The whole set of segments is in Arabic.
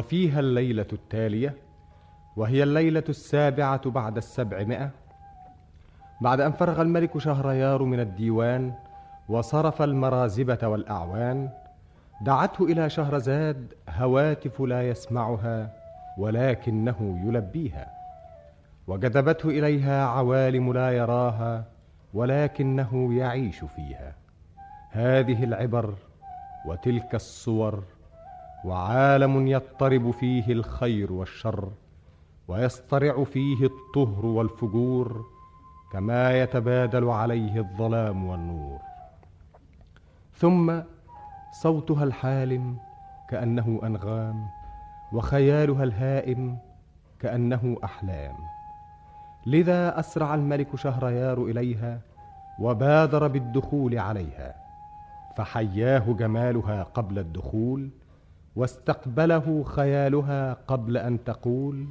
وفيها الليلة التالية وهي الليلة السابعة بعد السبعمائة بعد أن فرغ الملك شهريار من الديوان وصرف المرازبة والأعوان دعته إلى شهرزاد هواتف لا يسمعها ولكنه يلبيها. وجذبته إليها عوالم لا يراها ولكنه يعيش فيها. هذه العبر وتلك الصور وعالم يضطرب فيه الخير والشر ويصطرع فيه الطهر والفجور كما يتبادل عليه الظلام والنور. ثم صوتها الحالم كأنه أنغام وخيالها الهائم كأنه أحلام. لذا أسرع الملك شهريار إليها وبادر بالدخول عليها فحياه جمالها قبل الدخول واستقبله خيالها قبل أن تقول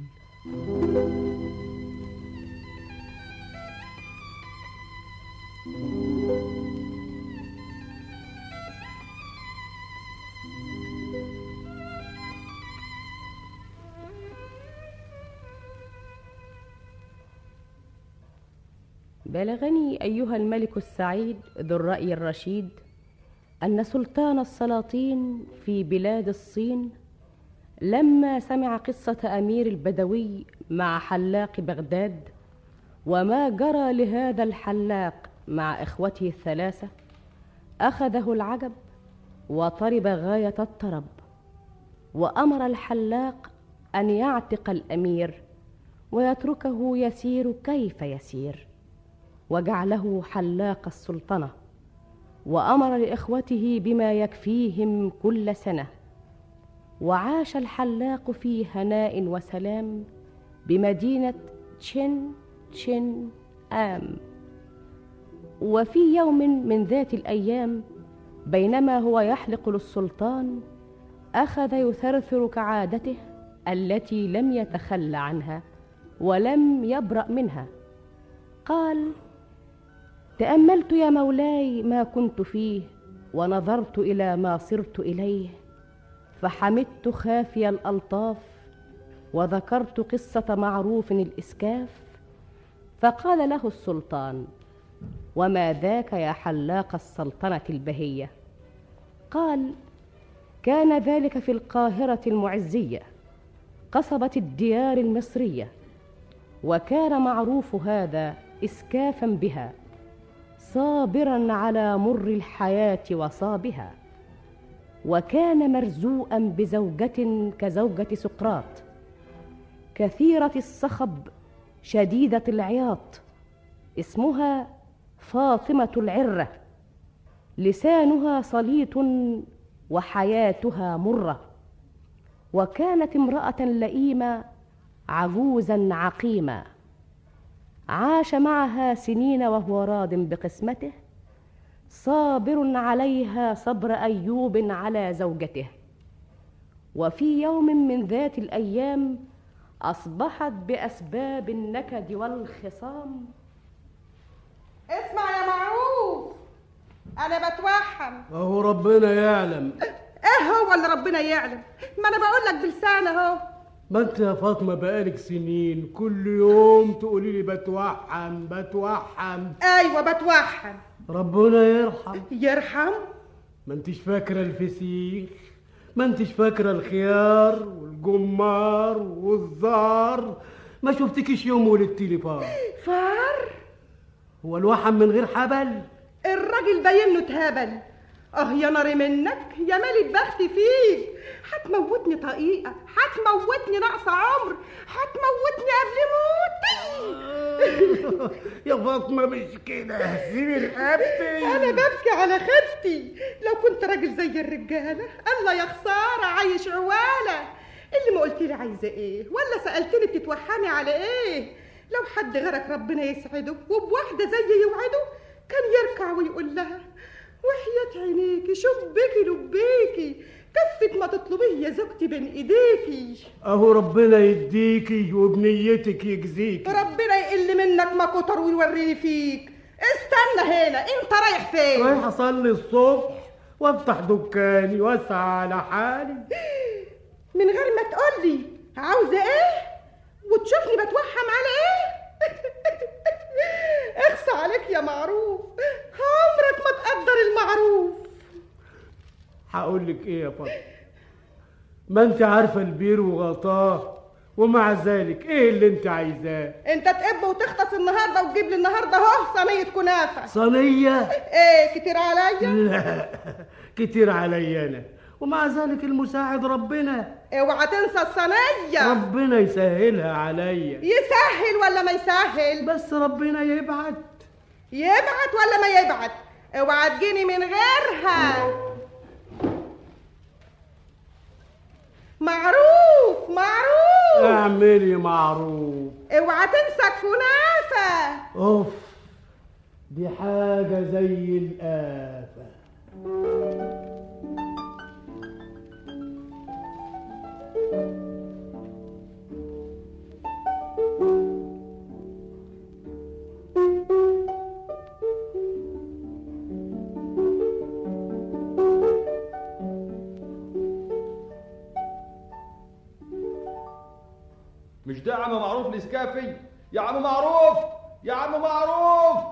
بلغني أيها الملك السعيد ذو الرأي الرشيد أن سلطان السلاطين في بلاد الصين لما سمع قصة أمير البدوي مع حلاق بغداد وما جرى لهذا الحلاق مع إخوته الثلاثة أخذه العجب وطرب غاية الطرب وأمر الحلاق أن يعتق الأمير ويتركه يسير كيف يسير وجعله حلاق السلطنة. وأمر لإخوته بما يكفيهم كل سنة. وعاش الحلاق في هناء وسلام بمدينة تشن تشن آم. وفي يوم من ذات الأيام بينما هو يحلق للسلطان أخذ يثرثر كعادته التي لم يتخلى عنها ولم يبرأ منها. قال تأملت يا مولاي ما كنت فيه ونظرت إلى ما صرت إليه. فحمدت خافي الألطاف وذكرت قصة معروف الإسكاف. فقال له السلطان وما ذاك يا حلاق السلطنة البهية؟ قال كان ذلك في القاهرة المعزية قصبه الديار المصرية وكان معروف هذا اسكافا بها. صابرا على مر الحياة وصابها وكان مرزوءا بزوجة كزوجة سقراط. كثيرة الصخب شديدة العياط اسمها فاطمة العرة. لسانها سليط وحياتها مرة. وكانت امرأة لئيمة عجوزا عقيما عاش معها سنين وهو راض بقسمته صابر عليها صبر أيوب على زوجته. وفي يوم من ذات الأيام أصبحت بأسباب النكد والخصام. اسمع يا معروف أنا بتوحم اهو ربنا يعلم. إيه هو اللي ربنا يعلم؟ ما أنا بقول لك بلسان أهو. ما انت يا فاطمة بقالك سنين. كل يوم تقولي لي بتوحم بتوحم. أيوه بتوحم. ربنا يرحم. يرحم؟ ما انتش فاكرة الفسيخ ما انتش فاكرة الخيار والجمار والزار ما شفتكش يوم ولدتي لي فار. فار؟ هو الوحم من غير حبل؟ الراجل باين له اتهبل. آه يا ناري منك يا مالي بختي فيك. هتموتني طقيقة هتموتني نقص عمر هتموتني قبل موتي. يا فاطمة مش كده. سيبي رقبتي أنا ببكي على خفتي. لو كنت راجل زي الرجالة الله يا خسارة عايش عوالة. اللي ما قلت لي عايزة إيه؟ ولا سألتني بتتوحمي على إيه؟ لو حد غيرك ربنا يسعده وبواحدة زي يوعده كان يركع ويقول لها وحياة عينيكي شبيكي لبيكي كفك ما تطلبيه يا زوجتي بين ايديكي أهو ربنا يديكي وبنيتك يجزيكي ربنا يقل منك ما كتر ويوريني فيك. استنى هنا انت رايح فين؟ رايح أصلي الصبح وأفتح دكاني وأسعى على حالي. من غير ما تقولي. عاوزة إيه؟ وتشوفني بتوحم على إيه؟ اخصى عليك يا معروف. عمرك ما تقدر المعروف. هقول لك إيه يا فاطمه ما انت عارفة البير وغطاه ومع ذلك إيه اللي انت عايزاه؟ انت تقب وتختص النهارده وتجيب لي النهارده اهو صينية كنافة. صينية؟ إيه كتير عليا؟ لا كتير عليا أنا. ومع ذلك المساعد ربنا. اوعى تنسى الصينيه ربنا يسهلها عليا. يسهل ولا ما يسهل؟ بس ربنا يبعت. يبعت ولا ما يبعت؟ اوعى تجيني من غيرها. معروف معروف. اعملي معروف. اوعى تنسى كنافة. أوف دي حاجة زي الآفة. مش ده عم معروف الاسكافي يا عم معروف! يا عم معروف!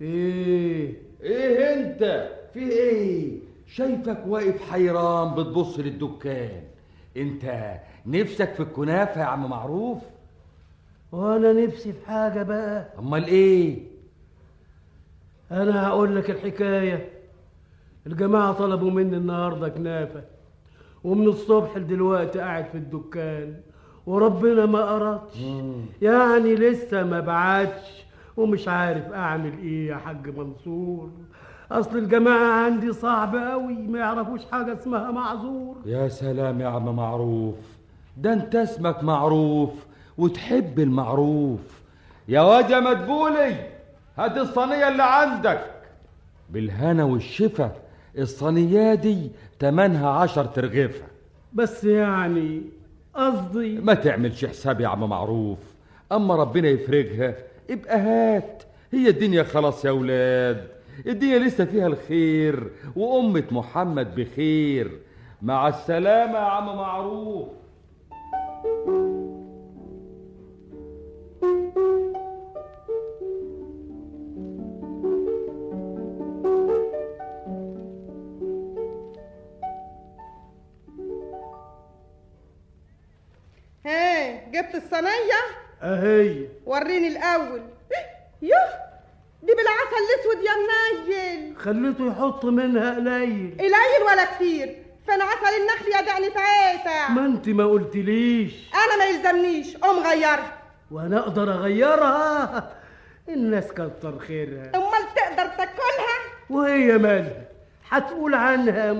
إيه؟ إيه أنت؟ في إيه؟ شايفك واقف حيران بتبص للدكان. انت نفسك في الكنافة يا عم معروف؟ وأنا نفسي في حاجة بقى. امال إيه؟ أنا هقول لك الحكاية. الجماعة طلبوا مني النهارده كنافة ومن الصبح لدلوقتي قاعد في الدكان وربنا ما أردش. يعني لسه ما بعتش ومش عارف أعمل إيه يا حاج منصور. أصل الجماعة عندي صعب قوي ما يعرفوش حاجة اسمها معذور. يا سلام يا عم معروف ده انت اسمك معروف وتحب المعروف. يا واد يا مدبولي هات الصينية اللي عندك. بالهنا والشفا الصينية دي تمنها عشر ترغيفة. بس يعني قصدي ما تعملش حساب يا عم معروف أما ربنا يفرجها ابقى هات هي الدنيا خلاص يا ولاد. الدنيا لسه فيها الخير وأمة محمد بخير. مع السلامة يا عم معروف. جبت الصينية؟ أهي. وريني الأول. يوه. دي بالعسل الأسود يا منيل خليته يحط منها قليل. قليل ولا كتير. فين عسل النحل يا دعني تعيسع ما أنت ما قلتليش. أنا ما يلزمنيش. قوم غيرها وأنا أقدر أغيرها. الناس كتر خيرها. أمال تقدر تاكلها؟ وهي مالها؟ هتقول عنها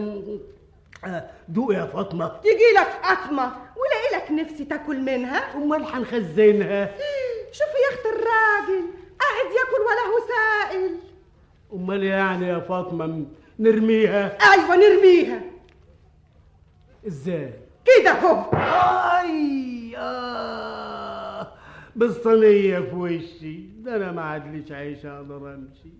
دوق يا فاطمة. تيجي لك قطمة. ولاقي لك نفسي تاكل منها. أمال هنخزنها؟ شوفي يا أخت الراجل. قاعد ياكل ولا هو سائل. أمال يعني يا فاطمة نرميها؟ أيوه نرميها. إزاي؟ كده أهو. أي آه. بالصينية في وشي. ده أنا ما عادليش عيش أقدر أمشي.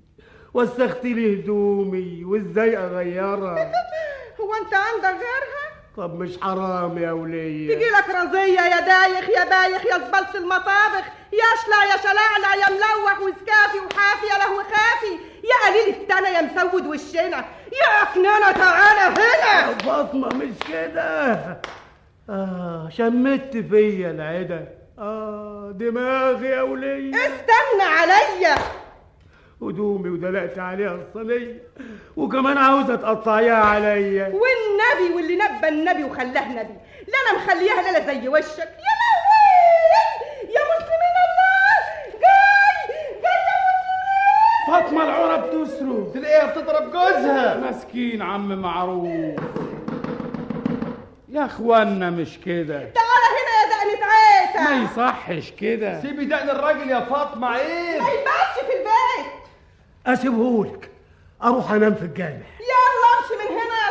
وسخت لي هدومي وإزاي أغيرها؟ هو أنت عندك غيرها؟ طب مش حرام يا ولية؟ تيجي لك رزية يا دايخ يا بايخ يا زبلت المطابخ يا شلع يا شلعلع يا ملوح وسكافي وحافي يا لهو خافي. يا قليل التانى يا مسود وشنا يا أكنانة تعالى هنا. يا فاطمه مش كده. آه شمت فيا العدا. آه دماغي يا ولية. استنى عليا. هدومي ودلقت عليها الصينية وكمان عاوزه تقطعيها عليا. والنبي واللي نبى النبي وخلاه نبي. لا أنا مخليها لا زي وشك. يا لهوي! يا مسلمين الله! جاي! جاي يا مسلمين! فاطمة العرب تسرق. تلاقيها بتضرب جوزها. مسكين عم معروف. يا اخوانا مش كده. تعالى هنا يا دقنة عيسى ما يصحش كده. سيبي دقن الراجل يا فاطمة عيب. ما يبقاش في البيت. أسيبهولك. أروح أنام في الجامع. يلا أمشي من هنا.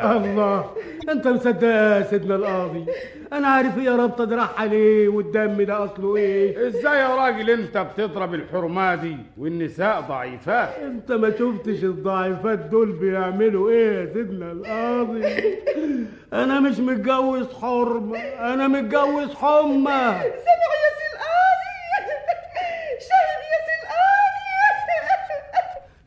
إلا بالله الله. أنت مصدق يا سيدنا القاضي. أنا عارف إيه رابطه دراعها ليه والدم ده أصله إيه. إزاي يا راجل أنت بتضرب الحرمة دي والنساء ضعيفات؟ أنت ما شفتش الضعيفات دول بيعملوا إيه يا سيدنا القاضي؟ أنا مش متجوز حرمة. أنا متجوز حمى. سامع يا سي القاضي. شاهد يا سي القاضي.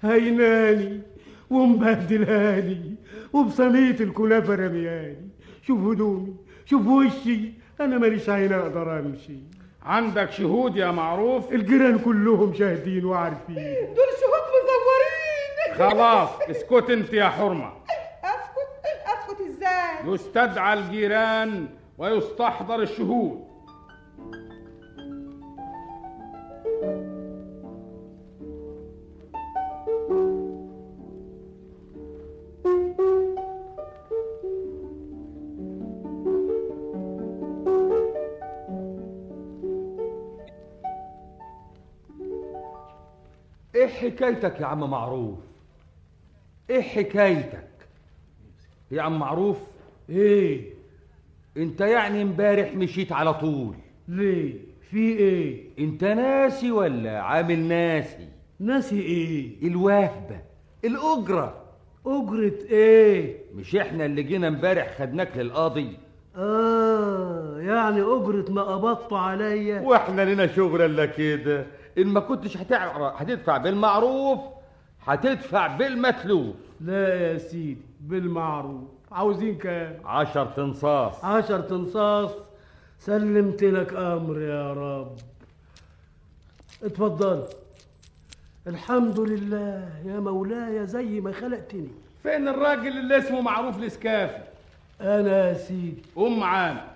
هيناني. ومبهدلاني وبصينية الكنافة رمياني. شوف هدومي شوف وشي أنا ماليش عين أقدر أمشي. عندك شهود يا معروف؟ الجيران كلهم شاهدين وعارفين. دول شهود مزورين. خلاص اسكت انت يا حرمة. أسكت؟ أسكت إزاي؟ يستدعى الجيران ويستحضر الشهود. إيه حكايتك يا عم معروف؟ إيه حكايتك؟ يا عم معروف؟ إيه؟ أنت يعني امبارح مشيت على طول. ليه؟ في إيه؟ أنت ناسي ولا عامل ناسي؟ ناسي إيه؟ الوهبة الأجرة. أجرة إيه؟ مش إحنا اللي جينا امبارح خدناك للقاضي؟ آه يعني أجرة ما قبضتوا عليا. وإحنا لنا شغل إلا كده. إن ما كنتش هتدفع بالمعروف هتدفع بالمتلوف. لا يا سيدي بالمعروف. عاوزين كام؟ عشر تنصاص عشر تنصاص سلمت لك أمر يا رب. اتفضل. الحمد لله يا مولاي زي ما خلقتني. فين الراجل اللي اسمه معروف الإسكافي؟ أنا يا سيدي. قوم معانا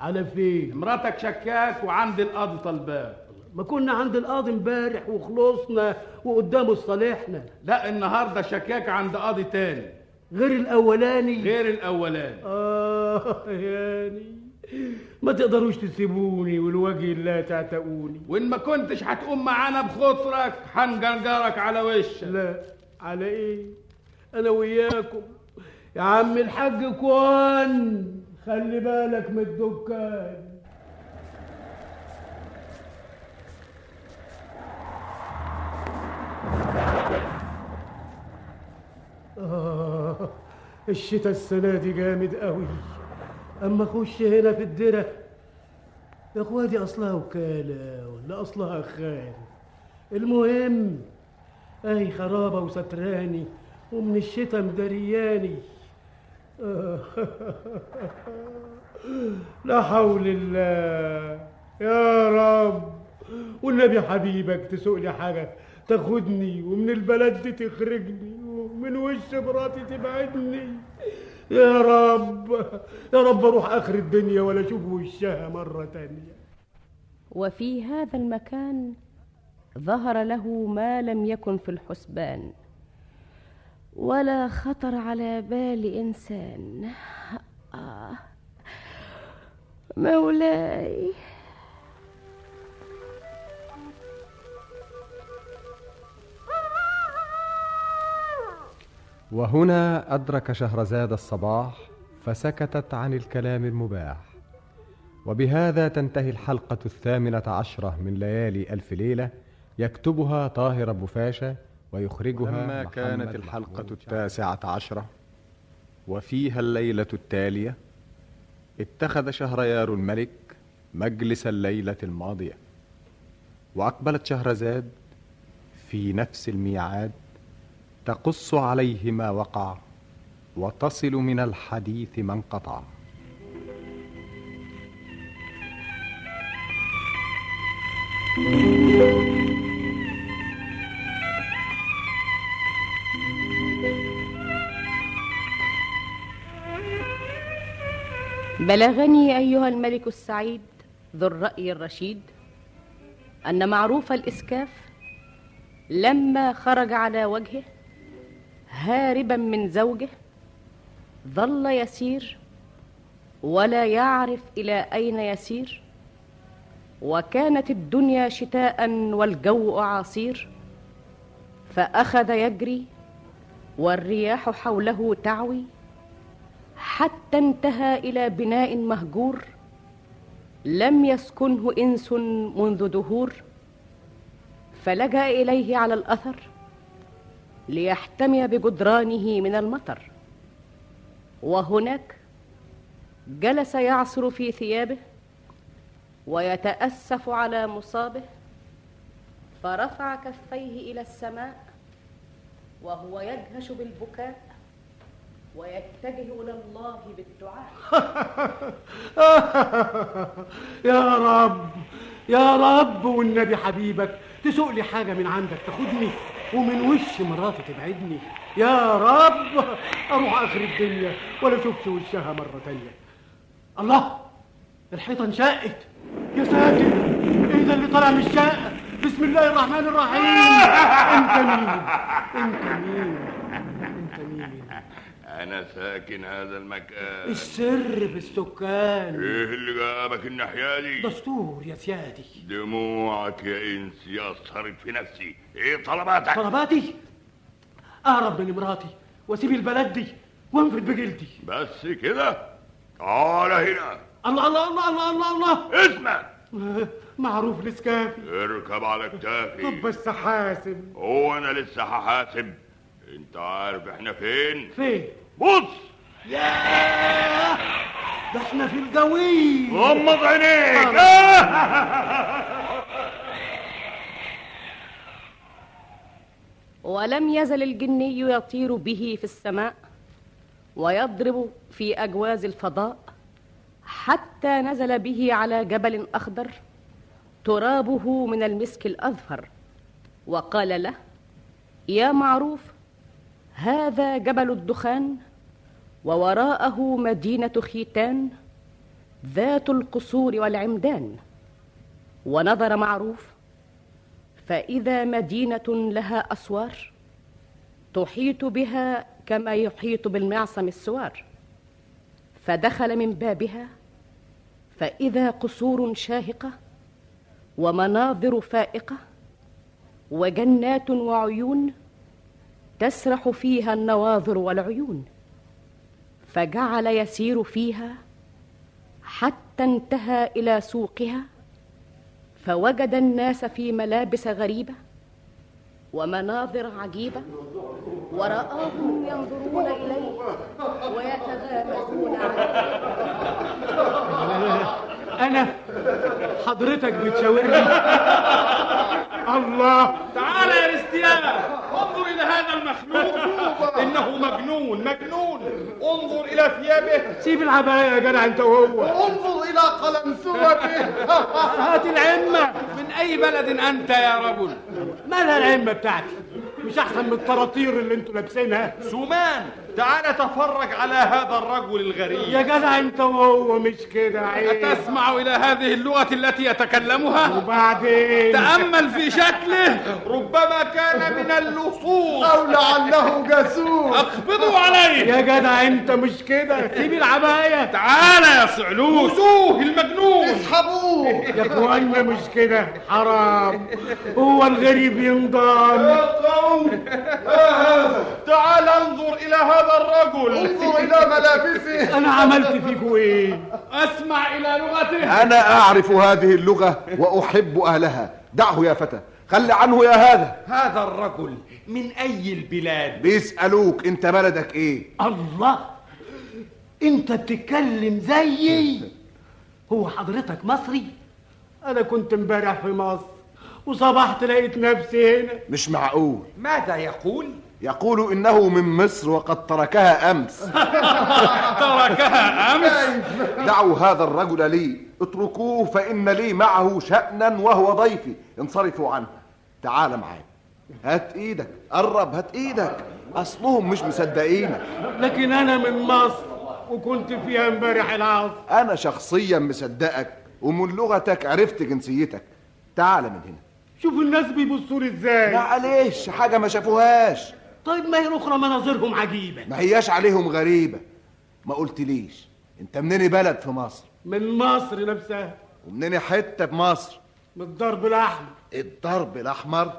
على فين؟ مراتك شكاك وعند القاضي طلبان ما كنا عند القاضي امبارح وخلصنا وقدامه صالحنا لا النهارده شكاك عند قاضي تاني. غير الأولاني. غير الأولاني. آه يعني ما تقدروش تسيبوني والوجه لا تعتقوني. وإن ما كنتش هتقوم معانا بخطرك هنجرجرك على وشك. لا على إيه؟ أنا وياكم. يا عم الحاج كوان خلي بالك من الدكان. آه الشتاء السنة دي جامد قوي أما أخش هنا في الدرة يا إخواتي أصلها وكالة ولا أصلها خان المهم أي خرابة وستراني ومن الشتاء مدرياني. آه. لا حول الله. يا رب والنبي حبيبك تسوق لي حاجة تاخدني ومن البلد دي تخرجني. ومن وش مراتي تبعدني؟ يا رب يا رب أروح آخر الدنيا ولا أشوف وشها مرة تانية. وفي هذا المكان ظهر له ما لم يكن في الحسبان. ولا خطر على بال إنسان. آه. مولاي. وهنا أدرك شهرزاد الصباح فسكتت عن الكلام المباح. وبهذا تنتهي الحلقة الثامنة عشرة من ليالي ألف ليلة يكتبها طاهر أبو فاشا ويخرجها لما كانت الحلقة التاسعة عشرة وفيها الليلة التالية اتخذ شهريار الملك مجلس الليلة الماضية وأقبلت شهرزاد في نفس الميعاد تقص عليه ما وقع وتصل من الحديث ما انقطع بلغني أيها الملك السعيد ذو الرأي الرشيد أن معروف الإسكاف لما خرج على وجهه هاربا من زوجه ظل يسير ولا يعرف إلى أين يسير. وكانت الدنيا شتاء والجو اعاصير فأخذ يجري والرياح حوله تعوي. حتى انتهى إلى بناء مهجور. لم يسكنه إنس منذ دهور. فلجأ إليه على الأثر. ليحتمي بجدرانه من المطر. وهناك جلس يعصر في ثيابه ويتأسف على مصابه فرفع كفيه إلى السماء وهو يجهش بالبكاء. ويتجه إلى الله بالدعاء. يا رب يا رب والنبي حبيبك تسوق لي حاجة من عندك تاخدني ومن وش مراتي تبعدني. يا رب أروح آخر الدنيا ولا اشوفش وشها مرة تانية. الله الحيطة انشقت. يا ساتر إيه ده اللي طالع من الشقة؟ بسم الله الرحمن الرحيم. أنت مين؟ أنت مين؟ أنا ساكن هذا المكان. السر في السكان. إيه اللي جابك الناحية دي؟ دستور يا سيادي. دموعك يا إنسي أثرت في نفسي. إيه طلباتك؟ طلباتي؟ اهرب من مراتي واسيب البلد دي وانفد بجلدي. بس كده؟ تعال هنا. الله الله الله الله الله الله. اسمع. معروف الاسكافي اركب على طب كتافي بس حاسب. هو أنا لسه هحاسب أنت عارف إحنا فين؟ فين؟ بص. ياه ده إحنا في الجوي غمض عينيك ولم يزل الجني يطير به في السماء ويضرب في أجواز الفضاء حتى نزل به على جبل أخضر ترابه من المسك الأظفر وقال له يا معروف هذا جبل الدخان ووراءه مدينة خيتان ذات القصور والعمدان. ونظر معروف فإذا مدينة لها أسوار تحيط بها كما يحيط بالمعصم السوار. فدخل من بابها فإذا قصور شاهقة ومناظر فائقة وجنات وعيون تسرح فيها النواظر والعيون فجعل يسير فيها حتى انتهى إلى سوقها فوجد الناس في ملابس غريبة ومناظر عجيبة ورآهم ينظرون إليه ويتغامزون عليه. أنا حضرتك بتشاورني. الله. تعال يا رستيان انظر إلى هذا المخلوق. إنه مجنون مجنون. انظر إلى ثيابه. سيب العباية يا جدع أنت وهو. انظر إلى قلنسوته هات العمة. من أي بلد أنت يا رجل؟ مالها العمة بتاعتي؟ مش أحسن من الطراطير اللي أنتوا لابسينها. سومان. تعال تفرج على هذا الرجل الغريب. يا جدع أنت وهو مش كده عيب. أتسمع إلى هذه اللغة التي يتكلمها؟ وبعدين؟ تأمل في شكله. ربما كان من اللصوص. أو لعله جاسوس. اقبضوا عليه. يا جدع أنت مش كده. سيب العباية. تعال يا صعلوك خذوه المجنون. اسحبوه. يا اخوانا مش كده. حرام. هو الغريب ينضم تعال انظر إلى هذا الرجل. انظر إلى ملابسه. أنا عملت فيكوا إيه أسمع إلى لغته أنا أعرف هذه اللغة وأحب أهلها. دعه يا فتى. خل عنه يا هذا. هذا الرجل من أي البلاد؟ بيسألوك أنت بلدك إيه. الله. أنت بتتكلم زيي. هو حضرتك مصري؟ أنا كنت امبارح في مصر وصبحت لقيت نفسي هنا. مش معقول. ماذا يقول؟ يقول إنه من مصر وقد تركها أمس. تركها أمس؟ دعوا هذا الرجل لي. اتركوه فإن لي معه شأنا وهو ضيفي. انصرفوا عنه. تعال معايا هات إيدك. قرب هات إيدك. أصلهم مش مصدقينك. لكن أنا من مصر وكنت فيها امبارح العصر أنا شخصيا مصدقك ومن لغتك عرفت جنسيتك. تعال من هنا. شوف الناس بيبصوا لي إزاي. معلش حاجة ما شافوهاش. طيب ما هي الأخرى مناظرهم عجيبة؟ ما هياش عليهم غريبة. ما قلتليش انت منين بلد في مصر. من مصر نفسها. ومنين حتة بمصر من الضرب الأحمر. الضرب الأحمر؟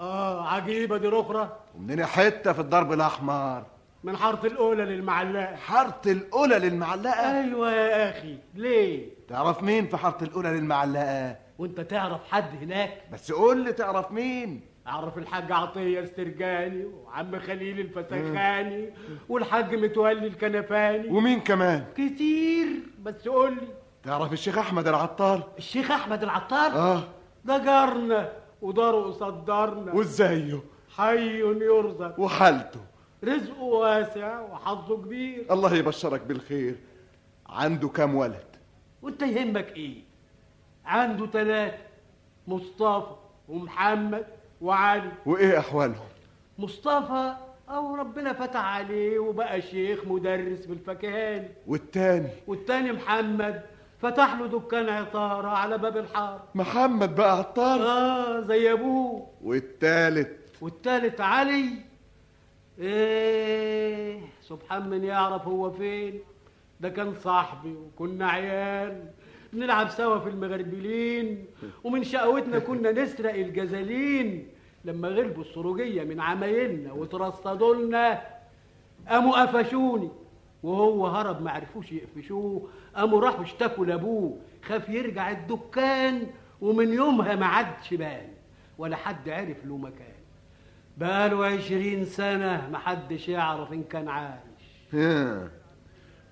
آه عجيبة دي الأخرى. ومنين حتة في الضرب الأحمر. من حارة الأولى للمعلقة. حارة الأولى للمعلقة؟ أيوه يا أخي. ليه؟ تعرف مين في حارة الأولى للمعلقة؟ وأنت تعرف حد هناك؟ بس قول لي تعرف مين. أعرف الحاج عطية السرجاني وعم خليل الفسخاني والحاج متولي الكنفاني. ومين كمان؟ كتير بس قول لي. تعرف الشيخ أحمد العطار؟ الشيخ أحمد العطار؟ آه. ده جارنا وداره قصاد دارنا وازايه حي يرزق. وحالته. رزقه واسع وحظه كبير. الله يبشرك بالخير. عنده كام ولد؟ وانت يهمك إيه؟ عنده ثلاثة مصطفى ومحمد. وعلي. وإيه أحوالهم؟ مصطفى أو ربنا فتح عليه وبقى شيخ مدرس في الفكهاني والتاني؟ والتاني محمد. فتح له دكان عطارة على باب الحارة. محمد بقى عطار آه زي أبوه. والتالت؟ والتالت علي. إيه سبحان من يعرف هو فين. ده كان صاحبي وكنا عيال. بنلعب سوا في المغربلين ومن شقوتنا كنا نسرق الجزالين. لما غلبوا السروجية من عمايلنا وترصدوا لنا قاموا قفشوني. وهو هرب ما عرفوش يقفشوه. قاموا راحوا اشتكوا لأبوه. خاف يرجع الدكان ومن يومها ما عادش بان ولا حد عرف له مكان. بقاله عشرين سنة محدش يعرف إن كان عايش.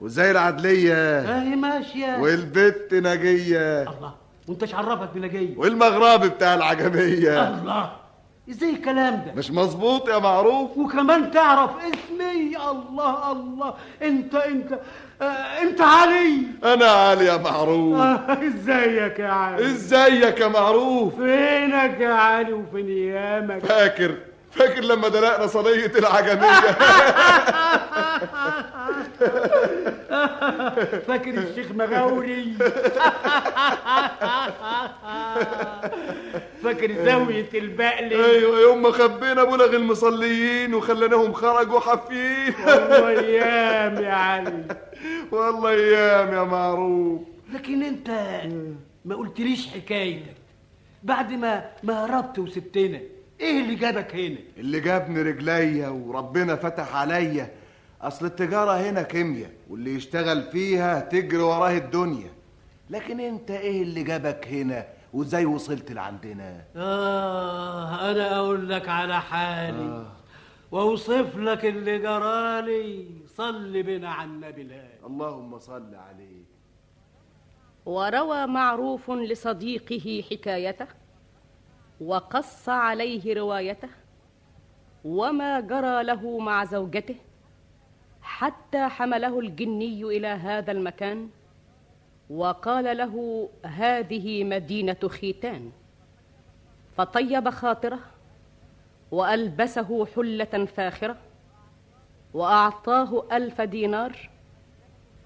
وزي العدلية. اهي ماشية. والبت نجية. الله وانتش عرفك بنجية؟ والمغربي بتاع العجمية. الله إزاي الكلام ده؟ مش مظبوط يا معروف. وكمان تعرف اسمي. الله الله. انت انت آه انت علي. أنا علي يا معروف. آه ازيك يا علي؟ ازيك يا معروف. فينك يا علي وفين أيامك؟ فاكر فاكر لما دلقنا صينية العجمية؟ فاكر الشيخ مغاوري؟ فاكر زاوية البقلي؟ أيوه يوم ما خبينا بلغ المصليين وخليناهم خرجوا حافيين والله أيام يا علي والله أيام يا معروف. لكن أنت ما قلتليش حكايتك. بعد ما ما هربت وسبتنا إيه اللي جابك هنا؟ اللي جابني رجليا وربنا فتح عليا. أصل التجارة هنا كيمياء واللي يشتغل فيها تجري وراه الدنيا. لكن أنت إيه اللي جابك هنا؟ وإزاي وصلت لعندنا؟ آه أنا أقول لك على حالي. آه. وأوصف لك اللي جرالي. صل بنا على النبي الهادي. اللهم صل عليه. وروى معروف لصديقه حكايته وقص عليه روايته وما جرى له مع زوجته حتى حمله الجني إلى هذا المكان وقال له هذه مدينة خيتان. فطيب خاطره وألبسه حلة فاخرة وأعطاه ألف دينار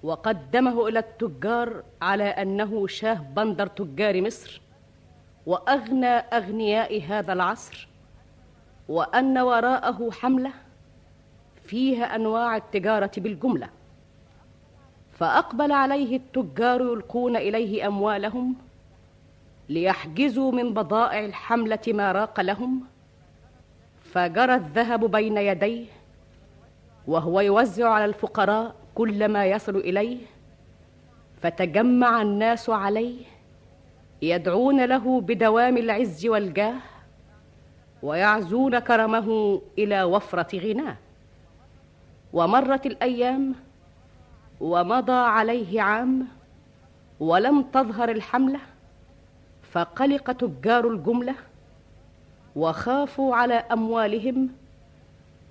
وقدمه إلى التجار على أنه شاه بندر تجار مصر. وأغنى أغنياء هذا العصر وأن وراءه حملة فيها أنواع التجارة بالجملة فأقبل عليه التجار يلقون إليه أموالهم ليحجزوا من بضائع الحملة ما راق لهم فجرى الذهب بين يديه وهو يوزع على الفقراء كل ما يصل إليه فتجمع الناس عليه يدعون له بدوام العز والجاه ويعزون كرمه إلى وفرة غناه. ومرت الأيام ومضى عليه عام ولم تظهر الحملة فقلق تجار الجملة وخافوا على أموالهم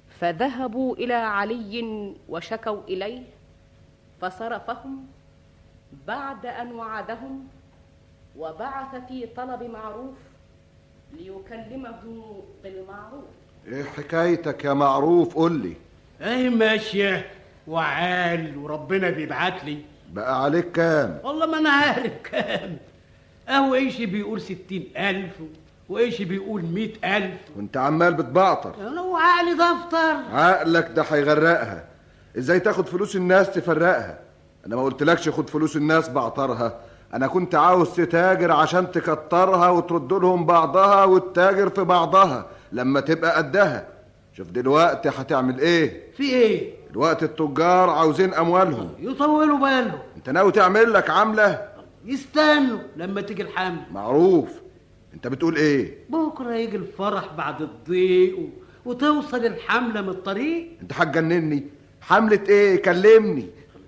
فذهبوا إلى علي وشكوا إليه فصرفهم بعد أن وعدهم وبعث في طلب معروف ليكلمه بالمعروف. إيه حكايتك يا معروف؟ قول لي. اهي ماشية وعال وربنا بيبعت لي. بقى عليك كام؟ والله ما أنا عارف كام. أهو إيش بيقول ستين ألف وإيش بيقول مئة ألف. وأنت عمال بتبعطر أنا وعقلي دفتر. عقلك ده هيغرقها. إزاي تاخد فلوس الناس تفرقها؟ أنا ما قلتلكش خد فلوس الناس بعطرها أنا كنت عاوز تتاجر عشان تكترها وترد لهم بعضها وتتاجر في بعضها لما تبقى قدها. شوف دلوقتي هتعمل إيه؟ في إيه؟ دلوقتي التجار عاوزين أموالهم. يطولوا بالهم. أنت ناوي تعمل لك عملة؟ يستنوا لما تيجي الحمل. معروف. أنت بتقول إيه؟ بكرة يجي الفرح بعد الضيق و... وتوصل الحملة من الطريق. أنت هتجنني. حملة إيه؟ كلمني.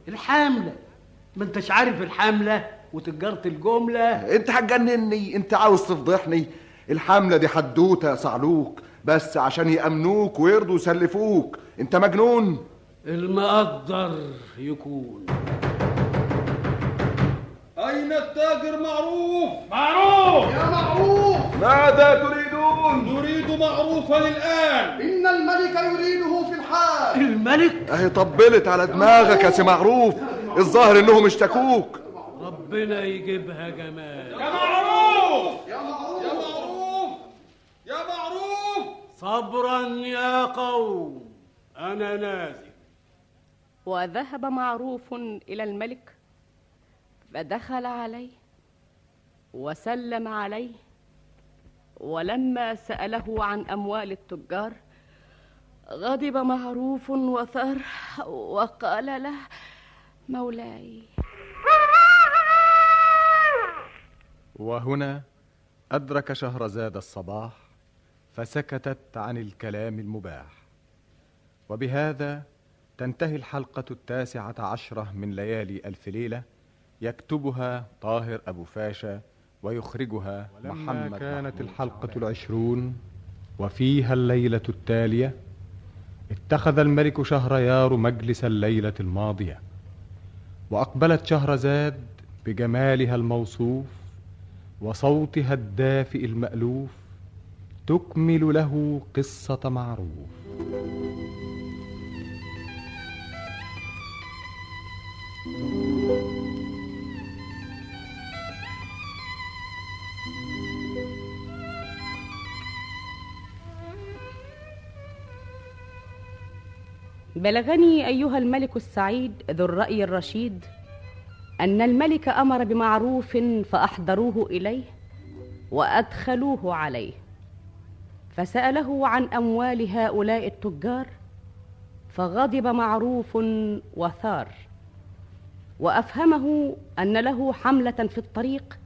الحملة. ما أنتش عارف الحملة. وتجارة الجملة. انت هتجنني انت عاوز تفضحني. الحملة دي حدوتة يا صعلوك بس عشان يأمنوك ويرضوا يسلفوك. انت مجنون. المقدر يكون. أين التاجر معروف؟ معروف! يا معروف! ماذا تريدون؟ نريد معروفا الآن. إن الملك يريده في الحال. الملك؟ أهي طبلت على دماغك يا سي معروف. الظاهر إنهم اشتكوك. ربنا يجيبها جمال. يا معروف! يا معروف! يا معروف! يا معروف! صبرا يا قوم أنا نازل. وذهب معروف إلى الملك فدخل عليه وسلم عليه ولما سأله عن أموال التجار غضب معروف وثار وقال له مولاي. وهنا أدرك شهرزاد الصباح فسكتت عن الكلام المباح. وبهذا تنتهي الحلقة التاسعة عشرة من ليالي ألف ليلة يكتبها طاهر أبو فاشا ويخرجها محمد كانت الحلقة العشرون وفيها الليلة التالية اتخذ الملك شهريار مجلس الليلة الماضية وأقبلت شهرزاد بجمالها الموصوف وصوتها الدافئ المألوف تكمل له قصة معروف. بلغني أيها الملك السعيد ذو الرأي الرشيد أن الملك أمر بمعروف فأحضروه إليه وأدخلوه عليه. فسأله عن أموال هؤلاء التجار فغضب معروف وثار وأفهمه أن له حملة في الطريق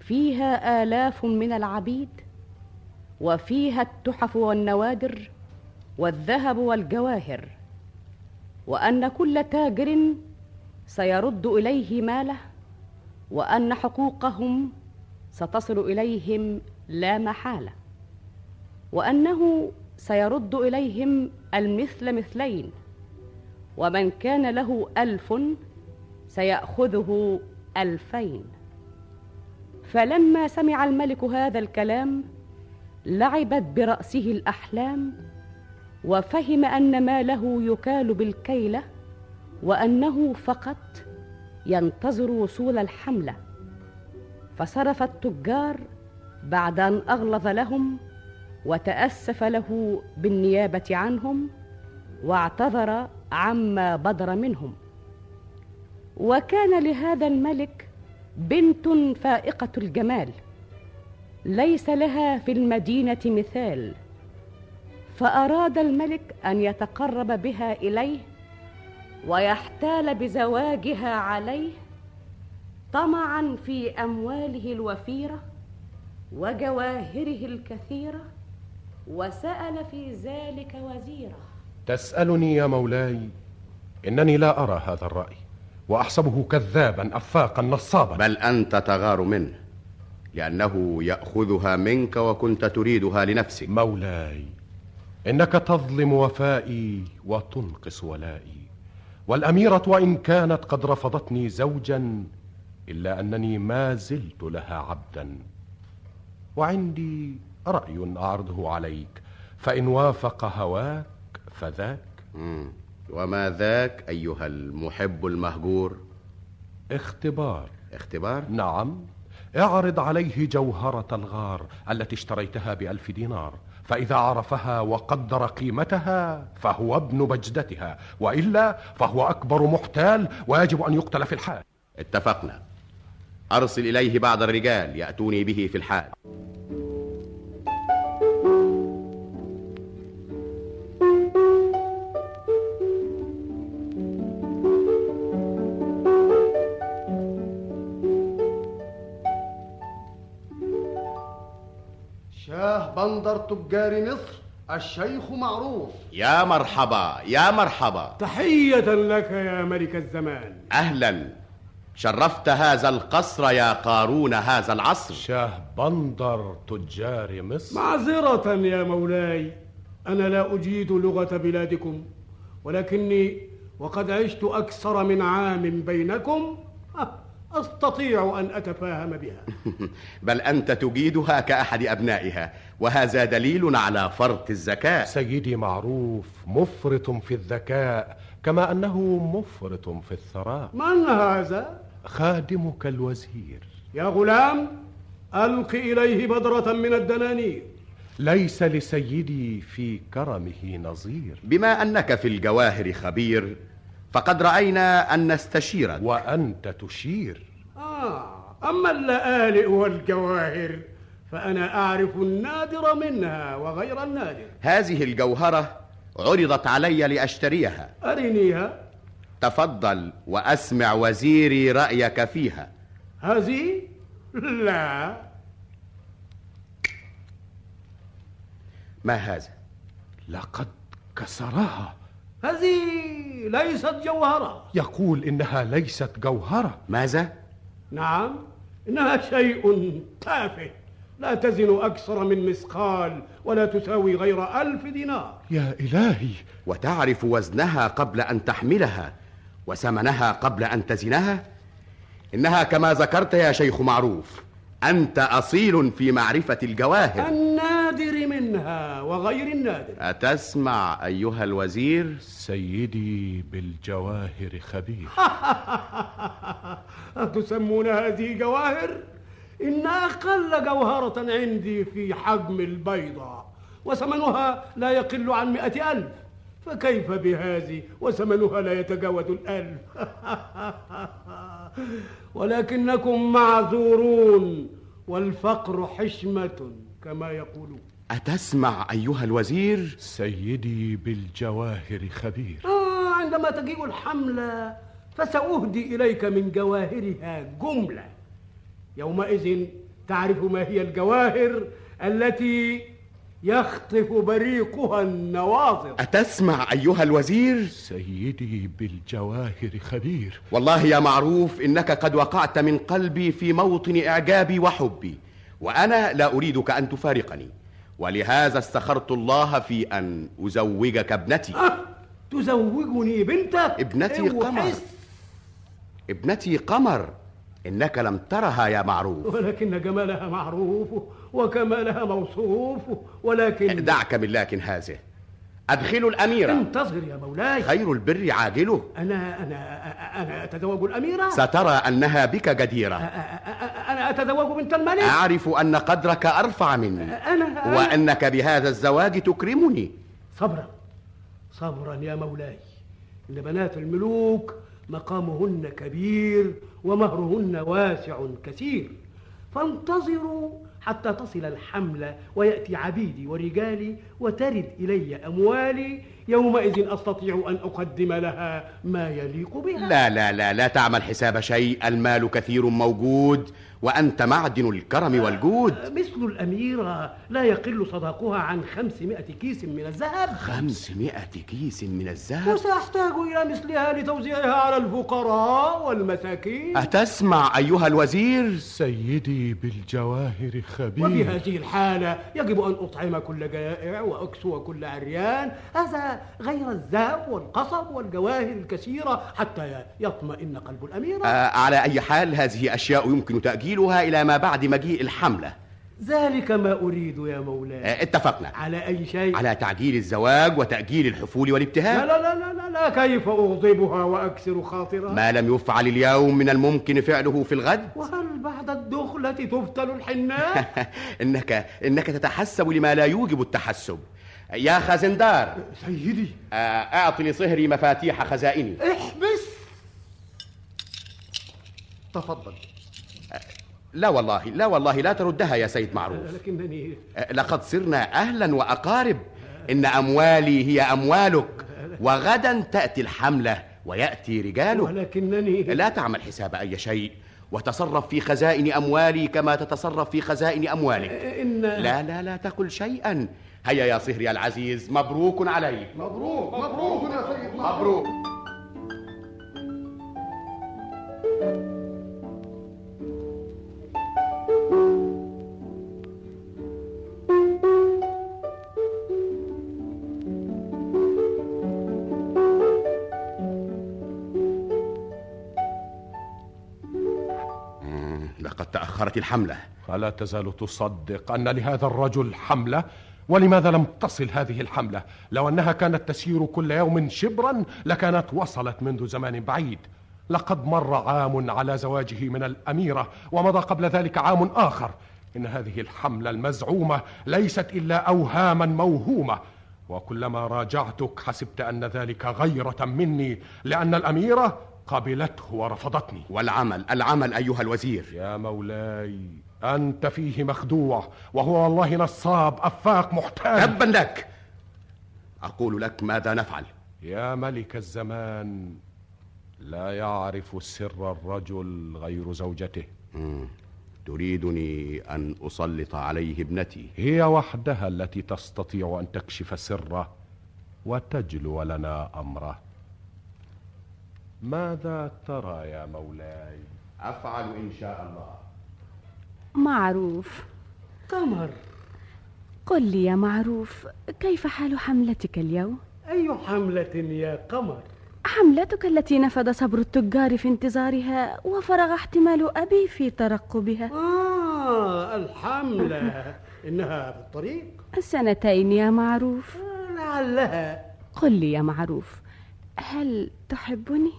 فيها آلاف من العبيد وفيها التحف والنوادر والذهب والجواهر وأن كل تاجر سيرد إليه ماله وأن حقوقهم ستصل إليهم لا محالة. وأنه سيرد إليهم المثل مثلين ومن كان له ألف سيأخذه ألفين. فلما سمع الملك هذا الكلام لعبت برأسه الأحلام وفهم أن ماله يكال بالكيلة وأنه فقط ينتظر وصول الحملة. فصرف التجار بعد أن أغلظ لهم وتأسف له بالنيابة عنهم واعتذر عما بدر منهم. وكان لهذا الملك بنت فائقة الجمال. ليس لها في المدينة مثال. فأراد الملك أن يتقرب بها إليه ويحتال بزواجها عليه طمعا في أمواله الوفيرة وجواهره الكثيرة وسأل في ذلك وزيرة. تسألني يا مولاي إنني لا أرى هذا الرأي وأحسبه كذابا أفاقا نصابا. بل أنت تغار منه لأنه يأخذها منك وكنت تريدها لنفسك. مولاي إنك تظلم وفائي وتنقص ولائي. والأميرة وإن كانت قد رفضتني زوجا إلا أنني ما زلت لها عبدا. وعندي رأي أعرضه عليك فإن وافق هواك فذاك. مم. وما ذاك أيها المحب المهجور؟ اختبار. اختبار؟ نعم. اعرض عليه جوهرة الغار التي اشتريتها بألف دينار. فإذا عرفها وقدر قيمتها فهو ابن بجدتها وإلا فهو أكبر محتال ويجب أن يقتل في الحال. اتفقنا. أرسل إليه بعض الرجال يأتوني به في الحال. بندر تجار مصر الشيخ معروف. يا مرحبا يا مرحبا. تحية لك يا ملك الزمان. أهلا. شرفت هذا القصر يا قارون هذا العصر. شاه بندر تجار مصر. معذرة يا مولاي أنا لا أجيد لغة بلادكم ولكني وقد عشت أكثر من عام بينكم. أستطيع أن أتفاهم بها. بل أنت تجيدها كأحد أبنائها وهذا دليل على فرط الذكاء. سيدي معروف مفرط في الذكاء كما أنه مفرط في الثراء. من هذا؟ خادمك الوزير. يا غلام ألق إليه بدرة من الدنانير. ليس لسيدي في كرمه نظير. بما أنك في الجواهر خبير فقد رأينا أن نستشيرك وأنت تشير. آه أما اللآلئ والجواهر فأنا أعرف النادر منها وغير النادر. هذه الجوهرة عرضت علي لأشتريها. أرنيها. تفضل وأسمع وزيري رأيك فيها. هذه؟ لا. ما هذا؟ لقد كسرها. هذه ليست جوهرة. يقول إنها ليست جوهرة. ماذا؟ نعم إنها شيء تافه. لا تزن أكثر من مثقال ولا تساوي غير ألف دينار. يا إلهي. وتعرف وزنها قبل أن تحملها وثمنها قبل أن تزنها؟ إنها كما ذكرت يا شيخ معروف أنت أصيل في معرفة الجواهر. النادر منها وغير النادر. أتسمع أيها الوزير؟ سيدي بالجواهر خبير. أتسمون هذه جواهر؟ إن أقل جوهرة عندي في حجم البيضة وثمنها لا يقل عن مئة ألف. فكيف بهذه؟ وثمنها لا يتجاوز الألف. ولكنكم معذورون والفقر حشمة كما يقولون. أتسمع أيها الوزير؟ سيدي بالجواهر خبير. آه عندما تجيء الحملة فسأهدي إليك من جواهرها جملة. يومئذ تعرف ما هي الجواهر التي يخطف بريقها النواظر. أتسمع أيها الوزير؟ سيدي بالجواهر خبير. والله يا معروف إنك قد وقعت من قلبي في موطن إعجابي وحبي وأنا لا أريدك أن تفارقني. ولهذا استخرت الله في أن أزوجك ابنتي. أه تزوجني بنتك؟ ابنتي قمر. وحس. ابنتي قمر. إنك لم ترها يا معروف. ولكن جمالها معروف وكمالها موصوف ولكن دعك من لكن هذه. أدخلوا الأميرة. انتظر يا مولاي. خير البر عاجله أنا أنا أنا أتزوج الأميرة. سترى أنها بك جديرة. أنا أتزوج بنت الملك أعرف أن قدرك أرفع مني. أنا. وأنك بهذا الزواج تكرمني. صبرا صبرا يا مولاي. إن بنات الملوك مقامهن كبير ومهرهن واسع كثير. فانتظروا حتى تصل الحملة ويأتي عبيدي ورجالي وترد إلي أموالي. يومئذ أستطيع أن أقدم لها ما يليق بها. لا لا لا لا تعمل حساب شيء. المال كثير موجود. وأنت معدن الكرم والجود. مثل الأميرة لا يقل صداقها عن خمسمائة كيس من الذهب. خمسمائة كيس من الذهب؟ وسأحتاج إلى مثلها لتوزيعها على الفقراء والمساكين. أتسمع أيها الوزير؟ سيدي بالجواهر خبير. وبهذه الحالة يجب أن أطعم كل جائع وأكسو كل عريان. هذا غير الذهب والقصب والجواهر الكثيرة حتى يطمئن قلب الأميرة آه على أي حال هذه أشياء يمكن تأجيلها إلى ما بعد مجيء الحملة. ذلك ما أريد يا مولاي. آه اتفقنا. على أي شيء؟ على تعجيل الزواج وتأجيل الحفول والابتهال. لا لا لا لا, لا كيف أغضبها وأكسر خاطرها؟ ما لم يفعل اليوم من الممكن فعله في الغد. وهل بعد الدخلة تفتل الحناء إنك إنك تتحسب لما لا يوجب التحسب. يا خزندار سيدي. آه، أعط لصهري مفاتيح خزائني. احبس. تفضل. لا والله لا والله لا تردها يا سيد معروف. لكنني آه، لقد صرنا أهلا وأقارب. إن أموالي هي أموالك. وغدا تأتي الحملة ويأتي رجالك. ولكنني لا تعمل حساب أي شيء. وتصرف في خزائن أموالي كما تتصرف في خزائن أموالك. إن لا لا لا تقل شيئا. هيا يا صهري العزيز مبروك عليك. مبروك مبروك يا سيد مبروك. مم، تأخرت الحملة ألا تزال تصدق أن لهذا الرجل حملة؟ ولماذا لم تصل هذه الحملة؟ لو أنها كانت تسير كل يوم شبرا لكانت وصلت منذ زمان بعيد لقد مر عام على زواجه من الأميرة ومضى قبل ذلك عام آخر إن هذه الحملة المزعومة ليست إلا أوهاما موهومة وكلما راجعتك حسبت أن ذلك غيرة مني لأن الأميرة قبلته ورفضتني. والعمل العمل أيها الوزير. يا مولاي أنت فيه مخدوع وهو والله نصاب أفاق محتال. تبا لك. أقول لك ماذا نفعل. يا ملك الزمان لا يعرف سر الرجل غير زوجته. مم. تريدني أن أسلط عليه ابنتي. هي وحدها التي تستطيع أن تكشف سره وتجلو لنا أمره. ماذا ترى يا مولاي؟ أفعل إن شاء الله. معروف. قمر قل لي يا معروف كيف حال حملتك اليوم؟ أي حملة يا قمر؟ حملتك التي نفد صبر التجار في انتظارها وفرغ احتمال أبي في ترقبها. آه الحملة. إنها في الطريق سنتين يا معروف. لعلها. قل لي يا معروف هل تحبني؟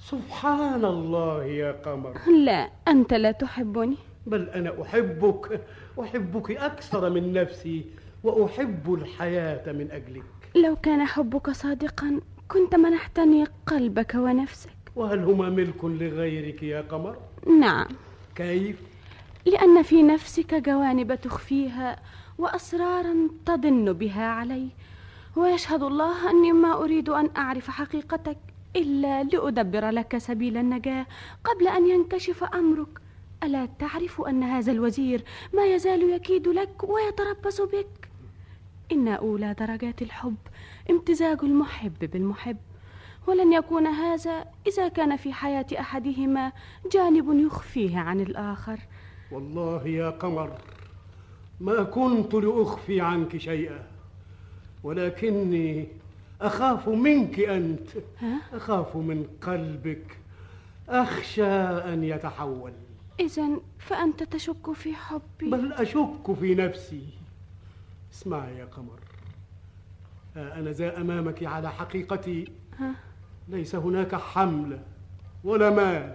سبحان الله يا قمر. لا أنت لا تحبني. بل أنا أحبك أحبك أكثر من نفسي وأحب الحياة من أجلك. لو كان حبك صادقا كنت منحتني قلبك ونفسك. وهل هما ملك لغيرك يا قمر؟ نعم. كيف؟ لأن في نفسك جوانب تخفيها وأسرارا تضن بها علي. ويشهد الله أني ما أريد أن أعرف حقيقتك. إلا لأدبر لك سبيل النجاة قبل أن ينكشف أمرك. ألا تعرف أن هذا الوزير ما يزال يكيد لك ويتربص بك؟ إن أولى درجات الحب امتزاج المحب بالمحب. ولن يكون هذا إذا كان في حياة أحدهما جانب يخفيه عن الآخر. والله يا قمر ما كنت لأخفي عنك شيئا ولكني أخاف منك أنت؟ أخاف من قلبك. أخشى أن يتحول. إذا فأنت تشك في حبي. بل أشك في نفسي. اسمعي يا قمر. أنا ذا أمامك على حقيقتي؟ ليس هناك حملة ولا مال.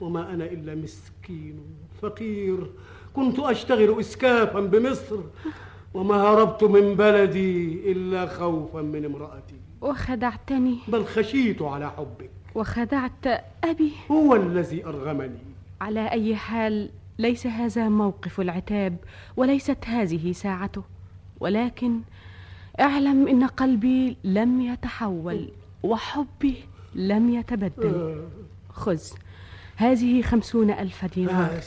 وما أنا إلا مسكين فقير. كنت أشتغل إسكافا بمصر. وما هربت من بلدي إلا خوفا من امرأتي. وخدعتني. بل خشيت على حبك. وخدعت أبي. هو الذي أرغمني. على أي حال ليس هذا موقف العتاب وليست هذه ساعته. ولكن أعلم إن قلبي لم يتحول وحبي لم يتبدل. خذ هذه خمسون ألف دينار.